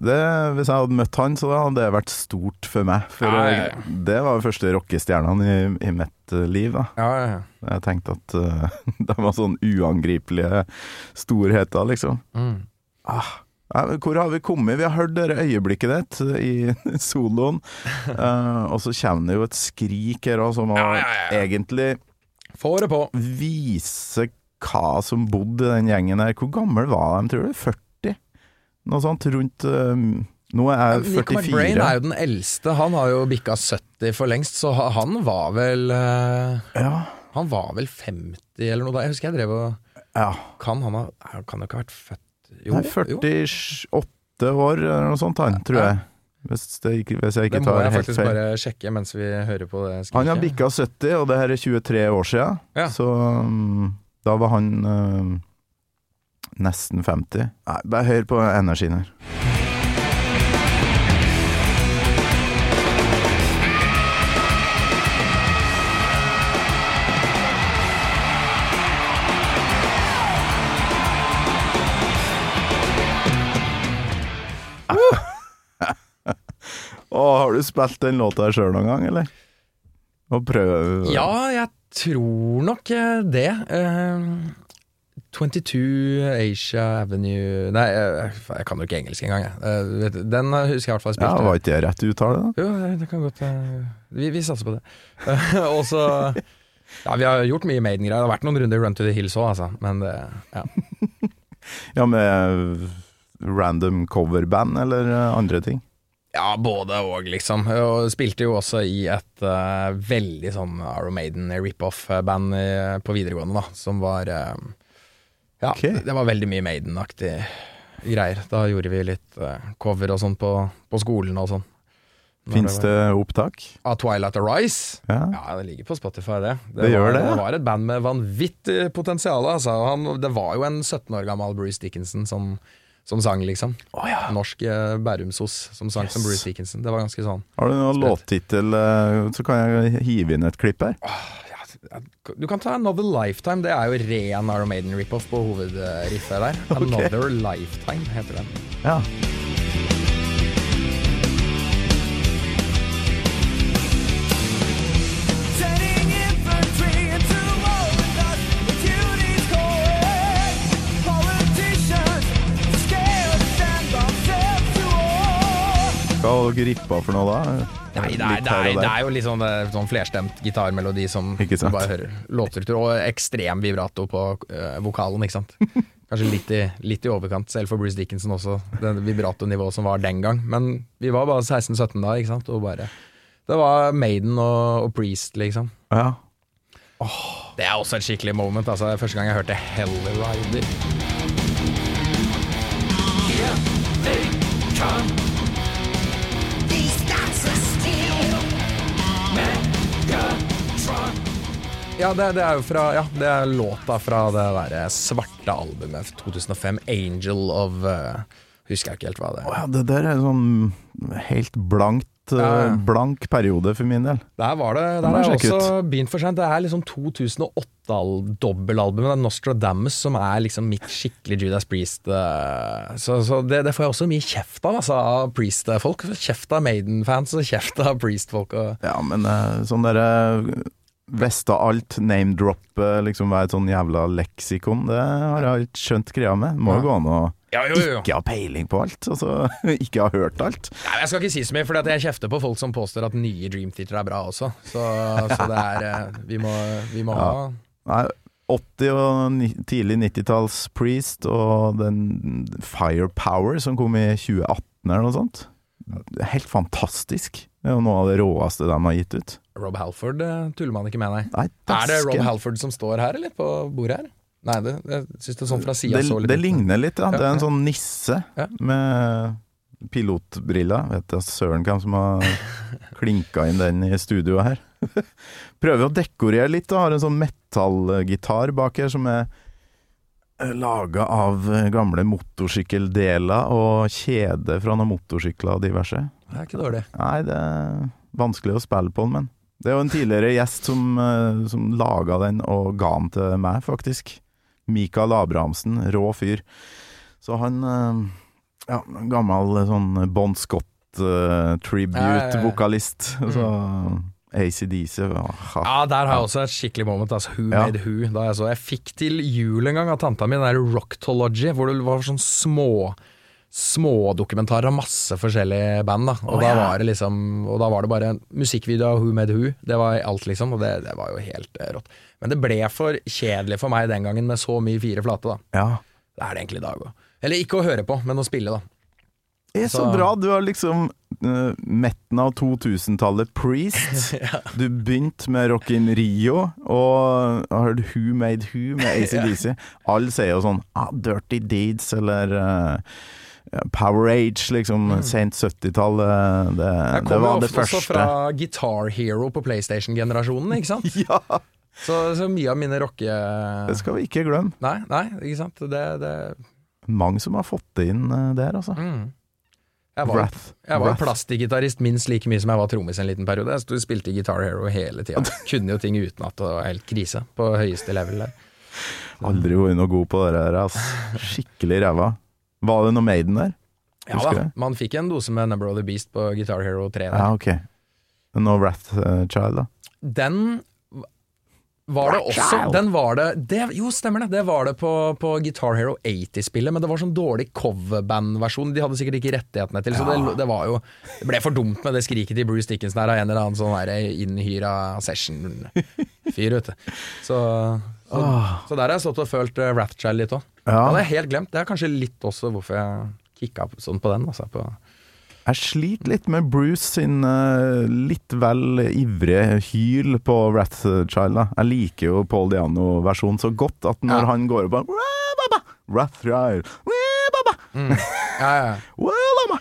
det, hvis jeg hadde møtt han, så hadde det vært stort for meg. For Ja, ja, eh, det var første rockestjernene i, i mitt eh, liv. da. Ja, ja, ja. Jeg tenkte at uh, de var sånn uangripelige storheter, liksom. Mm. Ah, hvor har vi kommet? Vi har hørt det øyeblikket ditt i soloen. Uh, og så kommer det jo et skrik her òg, som Ja, ja, ja. egentlig Få det på. vise hva som bodde i den gjengen her. Hvor gammel var de, tror du? 40? Noe sånt rundt eh, Nå er jeg Nick 44. McBrain er jo den eldste. Han har jo bikka 70 for lengst, så han var vel eh, Ja. Han var vel 50 eller noe da. Jeg husker jeg drev og ja. Kan han ha kan jo ikke ha vært født Jo, Nei, 48 år eller noe sånt, han, tror jeg. Hvis, det ikke, tar helt feil. Det må jeg faktisk feil. bare sjekke mens vi hører på det skriket. Han har bikka 70, og det her er 23 år siden. Ja. Så um, da var han um, nesten 50. Nei, bare hør på energien her. Å, har du spilt den låta her sjøl noen gang, eller? Og prøv Ja, jeg tror nok eh, det. Eh, 22 Asia Avenue Nei, jeg, jeg kan jo ikke engelsk engang, jeg. Eh, Den husker jeg i hvert fall spilte. Ja. Var ikke det rett uttale, da? Jo, det- kan godt eh, Vi, vi satser på det. Og så Ja, vi har gjort mye Maiden-greier. Det har vært noen runder Run to the Hills òg, altså. Men det Ja. Ja, med random coverband eller eh, andre ting? Ja, både og, liksom. Og spilte jo også i et uh, veldig sånn Arrow Maiden rip-off-band på videregående, da, som var eh, Ja, okay. det var veldig mye Maiden-aktig greier. Da gjorde vi litt uh, cover og sånn på, på skolen og sånn. Fins det opptak? Av Twilight Arise? Ja. Ja, det ligger på Spotify, det. Det gjør var, det. Det var et band med vanvittig potensial, altså. Han, det var jo en 17 år gammel Bruce Dickinson som, som sang, liksom. Norsk uh, Bærumsos som sang som Bruce Dickinson. Det var ganske sånn Har du noen låttittel, uh, så kan jeg hive inn et klipp her. ja, Du kan ta Another Lifetime. Det er jo ren Iron Maiden rip-off på hovedriffet der. Another Lifetime heter den. Ja. Har dere rippa for noe da? Nei, det er, det er, det er jo litt sånn, eh, sånn flerstemt gitarmelodi som Ikke sant. du bare hører låtstruktur, og ekstrem vibrato på øh, vokalen, ikke sant. Kanskje litt i, litt i overkant, selv for Bruce Dickinson også, det vibratonivået som var den gang. Men vi var bare 16-17 da, ikke sant, og bare Det var Maiden og, og Priest, liksom. Ja. Det er også et skikkelig moment, altså. Første gang jeg hørte Hellrider. Ja, det, det er jo fra Ja, det er låta fra det derre svarte albumet 2005, 'Angel of uh, Husker jeg ikke helt hva det er. er. ja, det der er sånn helt blankt eh, Ja. Blank periode for min del. Der var det Der er jeg også begynt for sent. Det er liksom 2008-dobbelalbumet. Det er Nostradamus som er liksom mitt skikkelig Judas Priest. eh, Så, så det, det får jeg også mye kjeft av, altså, av Priest-folk. Kjeft av Maiden-fans og kjeft av Priest-folk. Ja, men eh, sånn derre visste alt, name-droppe, liksom være et sånn jævla leksikon, det har jeg ikke skjønt greia med. Må jo gå an å Ja, jo, jo, ikke ha peiling på alt, altså ikke ha hørt alt. Nei, jeg skal ikke si så mye, for jeg kjefter på folk som påstår at nye Dream Theater er bra også. Så, så det er eh, Vi må, vi må ha Nei, 80- og tidlig 90-talls Priest og den Firepower som kom i 2018 eller noe sånt. Helt fantastisk. Det er jo noe av det råeste de har gitt ut. Rob Halford eh, tuller man ikke med, nei. Nei, Er det Rob. Halford som står her, eller? På bordet her? Nei, det, jeg syns det er sånn fra sida så litt det ligner litt, ja. Det er en sånn nisse Ja. med pilotbriller. Vet da søren hvem som har klinka inn den i studioet her. Prøver å dekorere litt, og har en sånn metallgitar bak her som er laga av eh, gamle motorsykkeldeler og kjede fra noen motorsykler og diverse. Det er ikke dårlig. Nei, det er vanskelig å spille på den, men det er jo en tidligere gjest som, eh, som laga den og ga den til meg, faktisk. Mikael Abrahamsen, rå fyr. Så han eh, Ja, gammel sånn Bon. Scott-tribute-vokalist. Så ACDC ah, Ja, der har jeg også et skikkelig moment. Altså, who Ja. made who? Da jeg, så, jeg fikk til jul en gang av tanta mi den der Rocktology, hvor det var sånn små Smådokumentarer av masse forskjellige band. da Og da ja. var det liksom Og da var det bare musikkvideo av Who Made Who. Det var alt, liksom. Og det, det var jo helt eh, rått. Men det ble for kjedelig for meg den gangen med så mye fire flate, da. Ja. Det er det egentlig i dag òg. Eller ikke å høre på, men å spille, da. Det er så Så- bra. Du har liksom uh, metten av 2000-tallet Priest. Du begynte med Rock in Rio, og har hørt Who Made Who med ACDC. Alle sier jo sånn ah, Dirty Deeds eller uh, Power Age, liksom. Sent 70-tall. Det, var det første Jeg kommer det ofte også fra Guitar Hero på PlayStation-generasjonen, ikke sant? Ja, Så, så mye av mine rocke... det skal vi ikke glemme. Nei, nei, ikke sant. Det, det Mange som har fått det inn uh, der, altså. mm. Jeg var, Wrath. jeg var Wrath. minst like mye som jeg var trommis en liten periode. Jeg spilte Guitar Hero hele tida. Kunne jo ting utenat og helt krise på høyeste level der. Aldri vært noe god på det der, altså. Skikkelig ræva. Var det noe Maiden der? Ja da, man fikk en dose med Number of the Beast på Guitar Hero 3 der. Ja, ok. No Wrath uh, Child, da? Den var det også Den var det, det Jo, stemmer det. Det var det på, på Guitar Hero 80-spillet, men det var sånn dårlig coverband-versjon. De hadde sikkert ikke rettighetene til, så det, det var jo Det ble for dumt med det skriket til Bruce Dickinson her av en eller annen sånn der innhyra session-fyr, vet du. Så, så, så der har jeg stått og følt uh, Rapchild litt òg. Det Ja. hadde jeg helt glemt. Det er kanskje litt også hvorfor jeg kicka sånn på den. Altså, på Jeg sliter litt med Bruce sin uh, litt vel ivrige hyl på Rathchild. Jeg liker jo Paul Diano-versjonen så godt at når Ja. han går opp og Wrathchild ja, ja,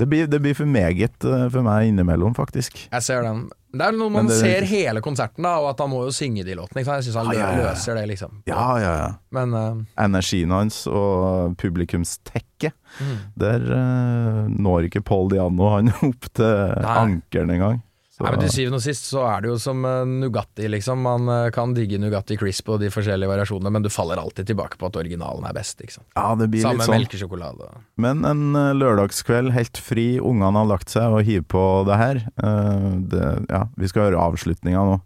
det blir, det blir for meget eh, for meg innimellom, faktisk. Jeg ser den. Det er noe man det- ser hele konserten, da, og at han må jo synge de låtene. Jeg syns han Ja, ja, ja. løser det, liksom. Ja, ja, ja. Men uh, Energien hans og publikumstekket. Mm. Der uh, når ikke Paul Diano han opp til Nei. ankeren engang. Så- Nei, men Til syvende og sist så er det jo som eh, Nugatti, liksom. Man eh, kan digge Nugatti Crisp og de forskjellige variasjonene, men du faller alltid tilbake på at originalen er best. ikke sant? ja, det blir Samme litt sånn. melkesjokolade. Men en eh, lørdagskveld helt fri, ungene har lagt seg og hiver på det her. Eh, det, ja, vi skal høre avslutninga nå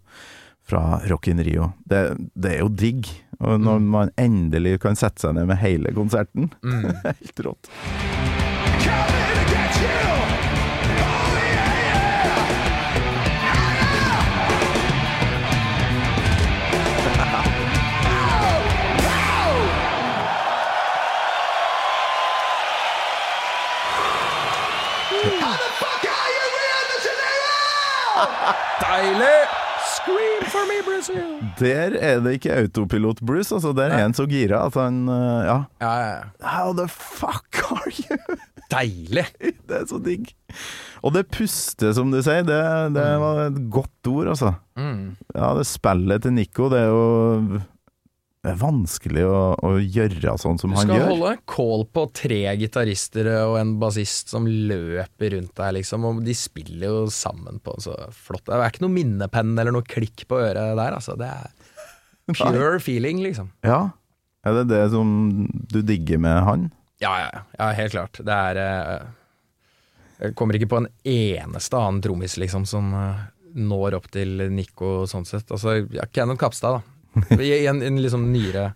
fra Rock in Rio. Det, det er jo digg. Og når Mm. man endelig kan sette seg ned med hele konserten. helt rått. Deilig! Scream for me, Brazil! Der er det ikke autopilot Bruce, altså. Der er han så gira at han eh, Ja. Ja, ja, ja. How the fuck are you? Deilig! Det er så digg. Og det puste, som du sier, det, det var et godt ord, altså. Mm. Ja, det spillet til Nico, det er jo Det er vanskelig å, å gjøre sånn som han gjør. Du skal holde kål på tre gitarister og en bassist som løper rundt deg, liksom, og de spiller jo sammen på så flott Det er ikke noe minnepenn eller noe klikk på øret der, altså. Det er pure feeling, liksom. Ja. Er det det som du digger med han? Ja, ja, ja, ja, helt klart. Det er eh, Jeg kommer ikke på en eneste annen trommis liksom som eh, når opp til Nico sånn sett. Altså, ja, Kenneth Kapstad, da. I en, en liksom nyere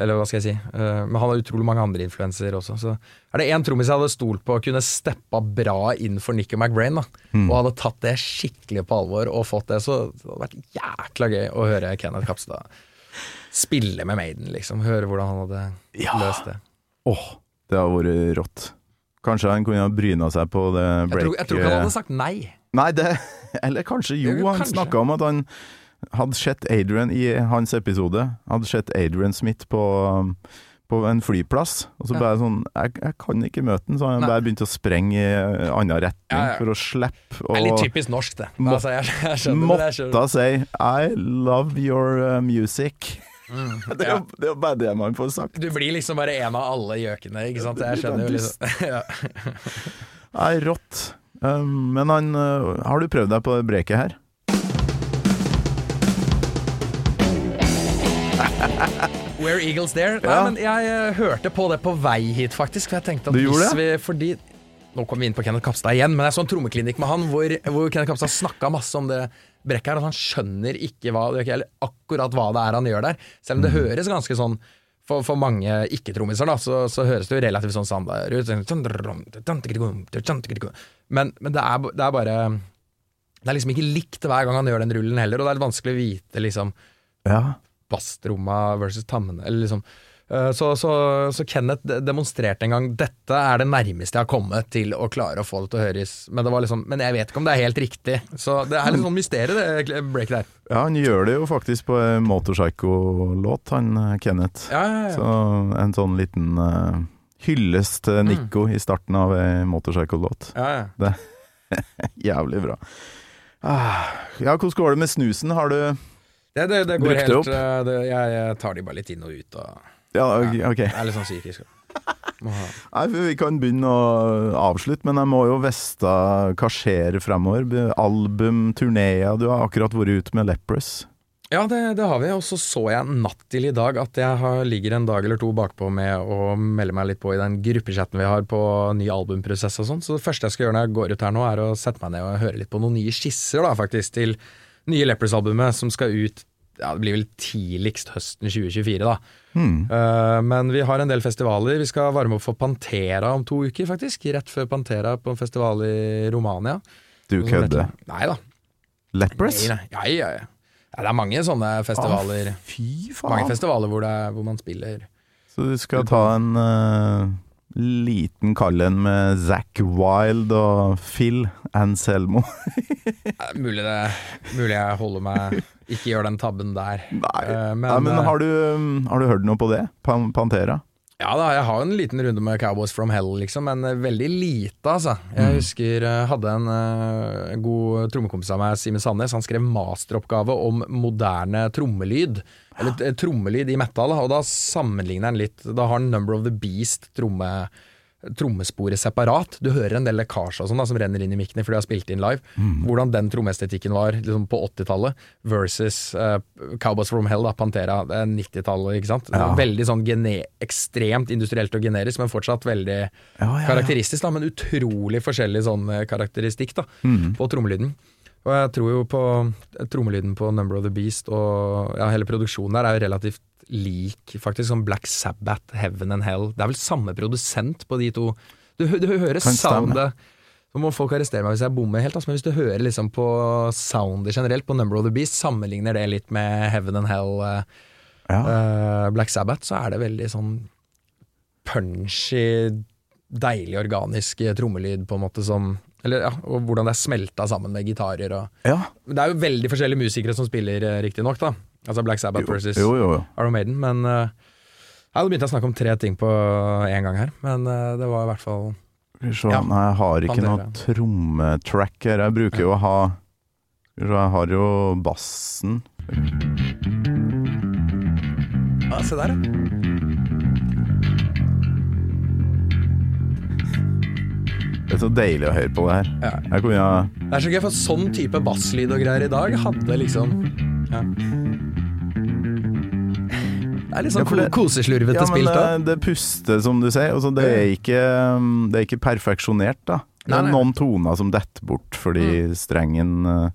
Eller hva skal jeg si. Uh, men han har utrolig mange andre influenser også. Så er det én trommis jeg hadde stolt på kunne steppa bra inn for Nicky McBrain, da, og hadde tatt det skikkelig på alvor og fått det, så det hadde vært jækla gøy å høre Kenneth Kapstad spille med Maiden, liksom. Høre hvordan han hadde Ja. løst det. Åh, det har vært rått. Kanskje han kunne ha bryna seg på det Jeg tror, jeg tror ikke han hadde sagt nei. Nei, det Eller kanskje jo, Jo, han kanskje. snakka om at han hadde sett Adrian i hans episode. Hadde sett Adrian Smith på, på en flyplass, og så Ja. bare sånn jeg, jeg kan ikke møte den, så han Nei. bare begynte å sprenge i annen retning Ja, ja. for å slippe Det er litt typisk norsk, det. Må- Altså, jeg, jeg skjønner det. Jeg måtte si I love your music. music. det, er, jo- er bare det man får sagt. Du blir liksom bare en av alle gjøkene, ikke sant? Jeg skjønner jo liksom ja. Nei, rått. Um, men han uh, Har du prøvd deg på breket her? Where Eagles There. Nei, Ja. men jeg eh, hørte på det på vei hit, faktisk. For jeg tenkte at hvis vi Fordi Nå kommer vi inn på Kenneth Kapstad igjen, men jeg så en trommeklinikk med han hvor, hvor Kenneth Kapstad snakka masse om det brekket her, at han skjønner ikke hva, eller akkurat hva det er han gjør der. Selv om det høres ganske sånn for, for mange ikke-trommiser, da, så, så høres det jo relativt sånn standard ut. Men, men det, er, det er bare Det er liksom ikke likt hver gang han gjør den rullen heller, og det er litt vanskelig å vite liksom Ja. Basstromma versus tammene. Eller liksom. Eh, Så, så, så Kenneth demonstrerte en gang dette er det nærmeste jeg har kommet til å klare å få det til å høres. Men, det var liksom, men jeg vet ikke om det er helt riktig. Så det er litt sånn mysterium, det breaket der. ja, han gjør det jo faktisk på Motorpsycho-låt, han uh, Kenneth. Ja, ja, ja. Så en sånn liten uh, hyllest til Nico i starten av ei Motorpsycho-låt. ja, ja. Jævlig bra. Ah, ja, hvordan går det med snusen? Har du Det, det, det går Brukte helt eh, det, jeg, jeg tar de bare litt inn og ut. Og, Ja, ok. ok. jeg er litt sånn psykisk. Nei, for Vi kan begynne å avslutte, men jeg må jo veste hva skjer fremover. Album, turneer. Du har akkurat vært ute med Lepros. Ja, det, det har vi. Og så så jeg natt til i dag at jeg har, ligger en dag eller to bakpå med å melde meg litt på i den gruppechatten vi har på ny albumprosess og sånn. Så det første jeg skal gjøre når jeg går ut her nå, er å sette meg ned og høre litt på noen nye skisser, da, faktisk, til nye Lepers-albumet som skal ut ja, det blir vel tidligst høsten 2024, da. Mm. Uh, men vi har en del festivaler. Vi skal varme opp for Pantera om to uker, faktisk. Rett før Pantera på en festival i Romania. Du kødder. Nei da. Nei. Ja, ja, ja. det er mange sånne festivaler. Fy faen. Mange festivaler hvor, er, hvor man spiller Så du skal ta en eh, liten kall en med Zack Wild og Phil Anselmo? Eh, mulig, det, mulig jeg holder meg Ikke gjør den tabben der. Nei, Eh, men, Nei, men eh, har, du, har du hørt noe på det? Pan Pantera? Ja da, jeg har en liten runde med Cowboys from Hell, liksom, men eh, veldig lite, altså. Jeg Mm. husker jeg hadde en uh, god trommekompis av meg, Simen Sandnes, han skrev masteroppgave om moderne trommelyd. Eller eh, trommelyd i metal, og da sammenligner han litt Da har han Number of the Beast tromme trommesporet separat. Du hører en del lekkasjer og sånn som renner inn i mikkene fordi de har spilt inn live. Mm. Hvordan den trommeestetikken var liksom, på 80-tallet versus uh, Cowboys from Hell, da, Pantera, er 90-tallet. ikke sant? Ja. Veldig sånn gene ekstremt industrielt og generisk, men fortsatt veldig Ja, ja, karakteristisk. da, Men utrolig forskjellig sånn eh, karakteristikk da, Mm. på trommelyden. Og jeg tror jo på trommelyden på Number of the Beast og ja, hele produksjonen der er jo relativt lik faktisk som Black Sabbath, Heaven and Hell. Det er vel samme produsent på de to. Du, du, du hører soundet Så må folk arrestere meg hvis jeg bommer helt, altså, men hvis du hører liksom på soundet generelt på Number of the Beast, sammenligner det litt med Heaven and Hell, eh, Ja. uh, Black Sabbath, så er det veldig sånn punchy, deilig organisk eh, trommelyd, på en måte som eller, ja, Og hvordan det er smelta sammen med gitarer og ja. Det er jo veldig forskjellige musikere som spiller, riktignok, da. Altså Black Sabbath Jo, versus jo. Iron Maiden, men uh, Jeg hadde begynt å snakke om tre ting på én gang her, men uh, det var i hvert fall Skal. Ja. Jeg har ikke noe trommetrack her. Jeg bruker jo å ha Jeg har jo bassen. Ja, se der, ja. Det er så deilig å høre på det her. Ja. Jeg kunne ha Det er så gøy, for sånn type basslyd og greier i dag hadde liksom ja. Det er litt sånn Ja, koseslurvete Ja, spilt eh, òg. det puster, som du sier. Altså, det, er ikke, um, det er ikke perfeksjonert, da. Det er noen toner som detter bort fordi strengen uh,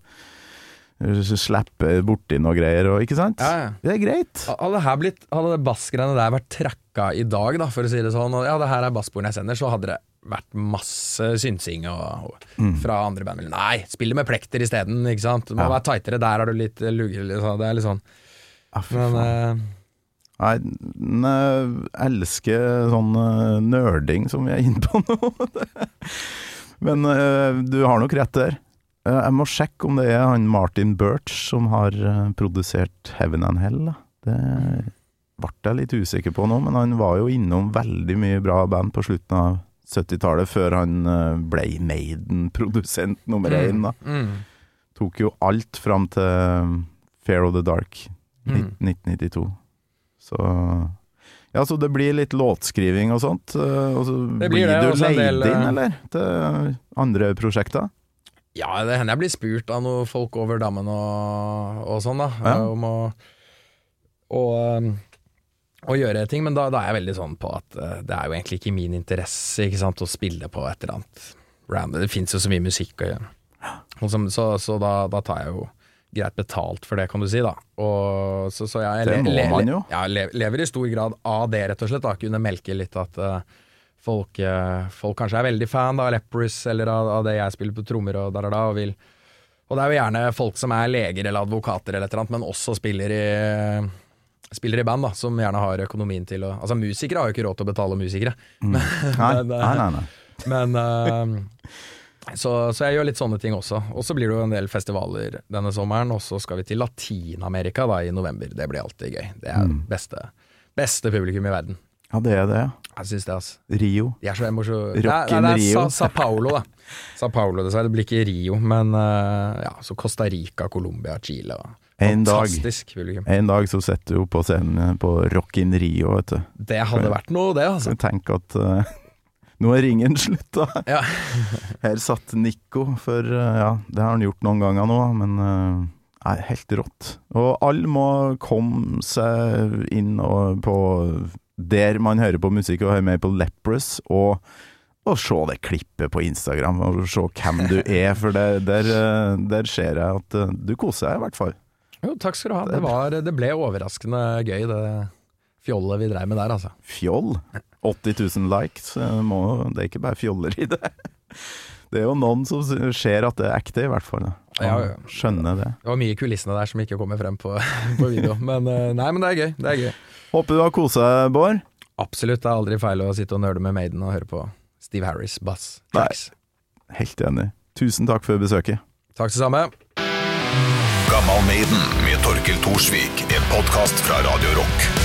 Slippe borti noe greier og ikke sant? Ja, ja. Det er greit. Hadde, her blitt, hadde det bassgreiene der vært tracka i dag, da, for å si det sånn, og ja, det her er bassbordene jeg sender, så hadde det vært masse synsing og, og Mm. fra andre band. Nei, spiller med plekter isteden, ikke sant. Det må Ja. være tightere, der har du litt lugge, liksom. Det er litt sånn. Ja, for Men eh, jeg elsker sånn eh, nerding som vi er inne på nå. Men eh, du har nok rett der. Eh, jeg må sjekke om det er han Martin Birch som har produsert Heaven and Hell. Det ble jeg litt usikker på nå, men han var jo innom veldig mye bra band på slutten av 70-tallet, før han ble Maiden-produsent nummer én. da. mm, Tok jo alt fram til Fair of the Dark, Mm. 1992. Så Ja, så det blir litt låtskriving og sånt. eh, Og så Det blir, blir det, du så leid del, eh, inn, eller? Til andre prosjekter? Ja, det hender jeg blir spurt av noen folk over dammen og, og sånn, da. Ja. eh, Om å, å, å gjøre ting. Men da, da er jeg veldig sånn på at eh, det er jo egentlig ikke min interesse ikke sant, å spille på et eller annet random. Det fins jo så mye musikk å gjøre. Som, så så da, da tar jeg jo greit betalt for det, kan du si, da. Og, så, så jeg Det må le- man jo. Jeg lever i stor grad av det, rett og slett. da Kunne melke litt at uh, folk, uh, folk kanskje er veldig fan av Lepris eller av, av det jeg spiller på trommer og der og da, og vil Og det er jo gjerne folk som er leger eller advokater eller et eller annet, men også spiller i Spiller i band, da, som gjerne har økonomien til å Altså, musikere har jo ikke råd til å betale musikere, Nei, Men, eh, nei, nei. nei. men eh, så, så jeg gjør litt sånne ting også. Og så blir det jo en del festivaler denne sommeren, og så skal vi til Latin-Amerika da i november. Det blir alltid gøy. Det er Mm. beste, beste publikum i verden. Ja, det er det. Jeg syns det, altså. Rio. De er så emosjonelle. Rocken Nei, nei, Rio. Sa, Sa Paulo, da. Sa Paulo, dessverre. Det blir ikke Rio, men uh, ja, så Costa Rica, Colombia, Chile. Da. En dag. En dag så setter du på scenen på Rock in Rio, vet du. Det hadde vært noe, det, altså. Tenk at eh, nå er ringen slutt, da. Ja. Her satt Nico, for eh, ja, det har han gjort noen ganger nå, men det er helt rått. Og alle må komme seg inn på der man hører på musikk og hører mer på Leprous, og, og se det klippet på Instagram, og se hvem du er, for der, der, eh, der ser jeg at eh, du koser deg i hvert fall. Jo, takk skal du ha. Det, var, det ble overraskende gøy, det fjollet vi dreiv med der, altså. Fjoll. 80 000 likes, må, det er ikke bare fjoller i det. Det er jo noen som ser at det er ekte, i hvert fall. Ja, ja. Skjønner det. Det var mye i kulissene der som ikke kommer frem på, på video. Men eh, nei, men det er gøy. Det er gøy. Håper du har kosa deg, Bård. Absolutt. Det er aldri feil å sitte og nøle med Maiden og høre på Steve Harris bass tracks. Helt enig. Tusen takk for besøket. Takk det samme. Gammal Maiden med Torkel Thorsvik. En podkast fra Radio Rock.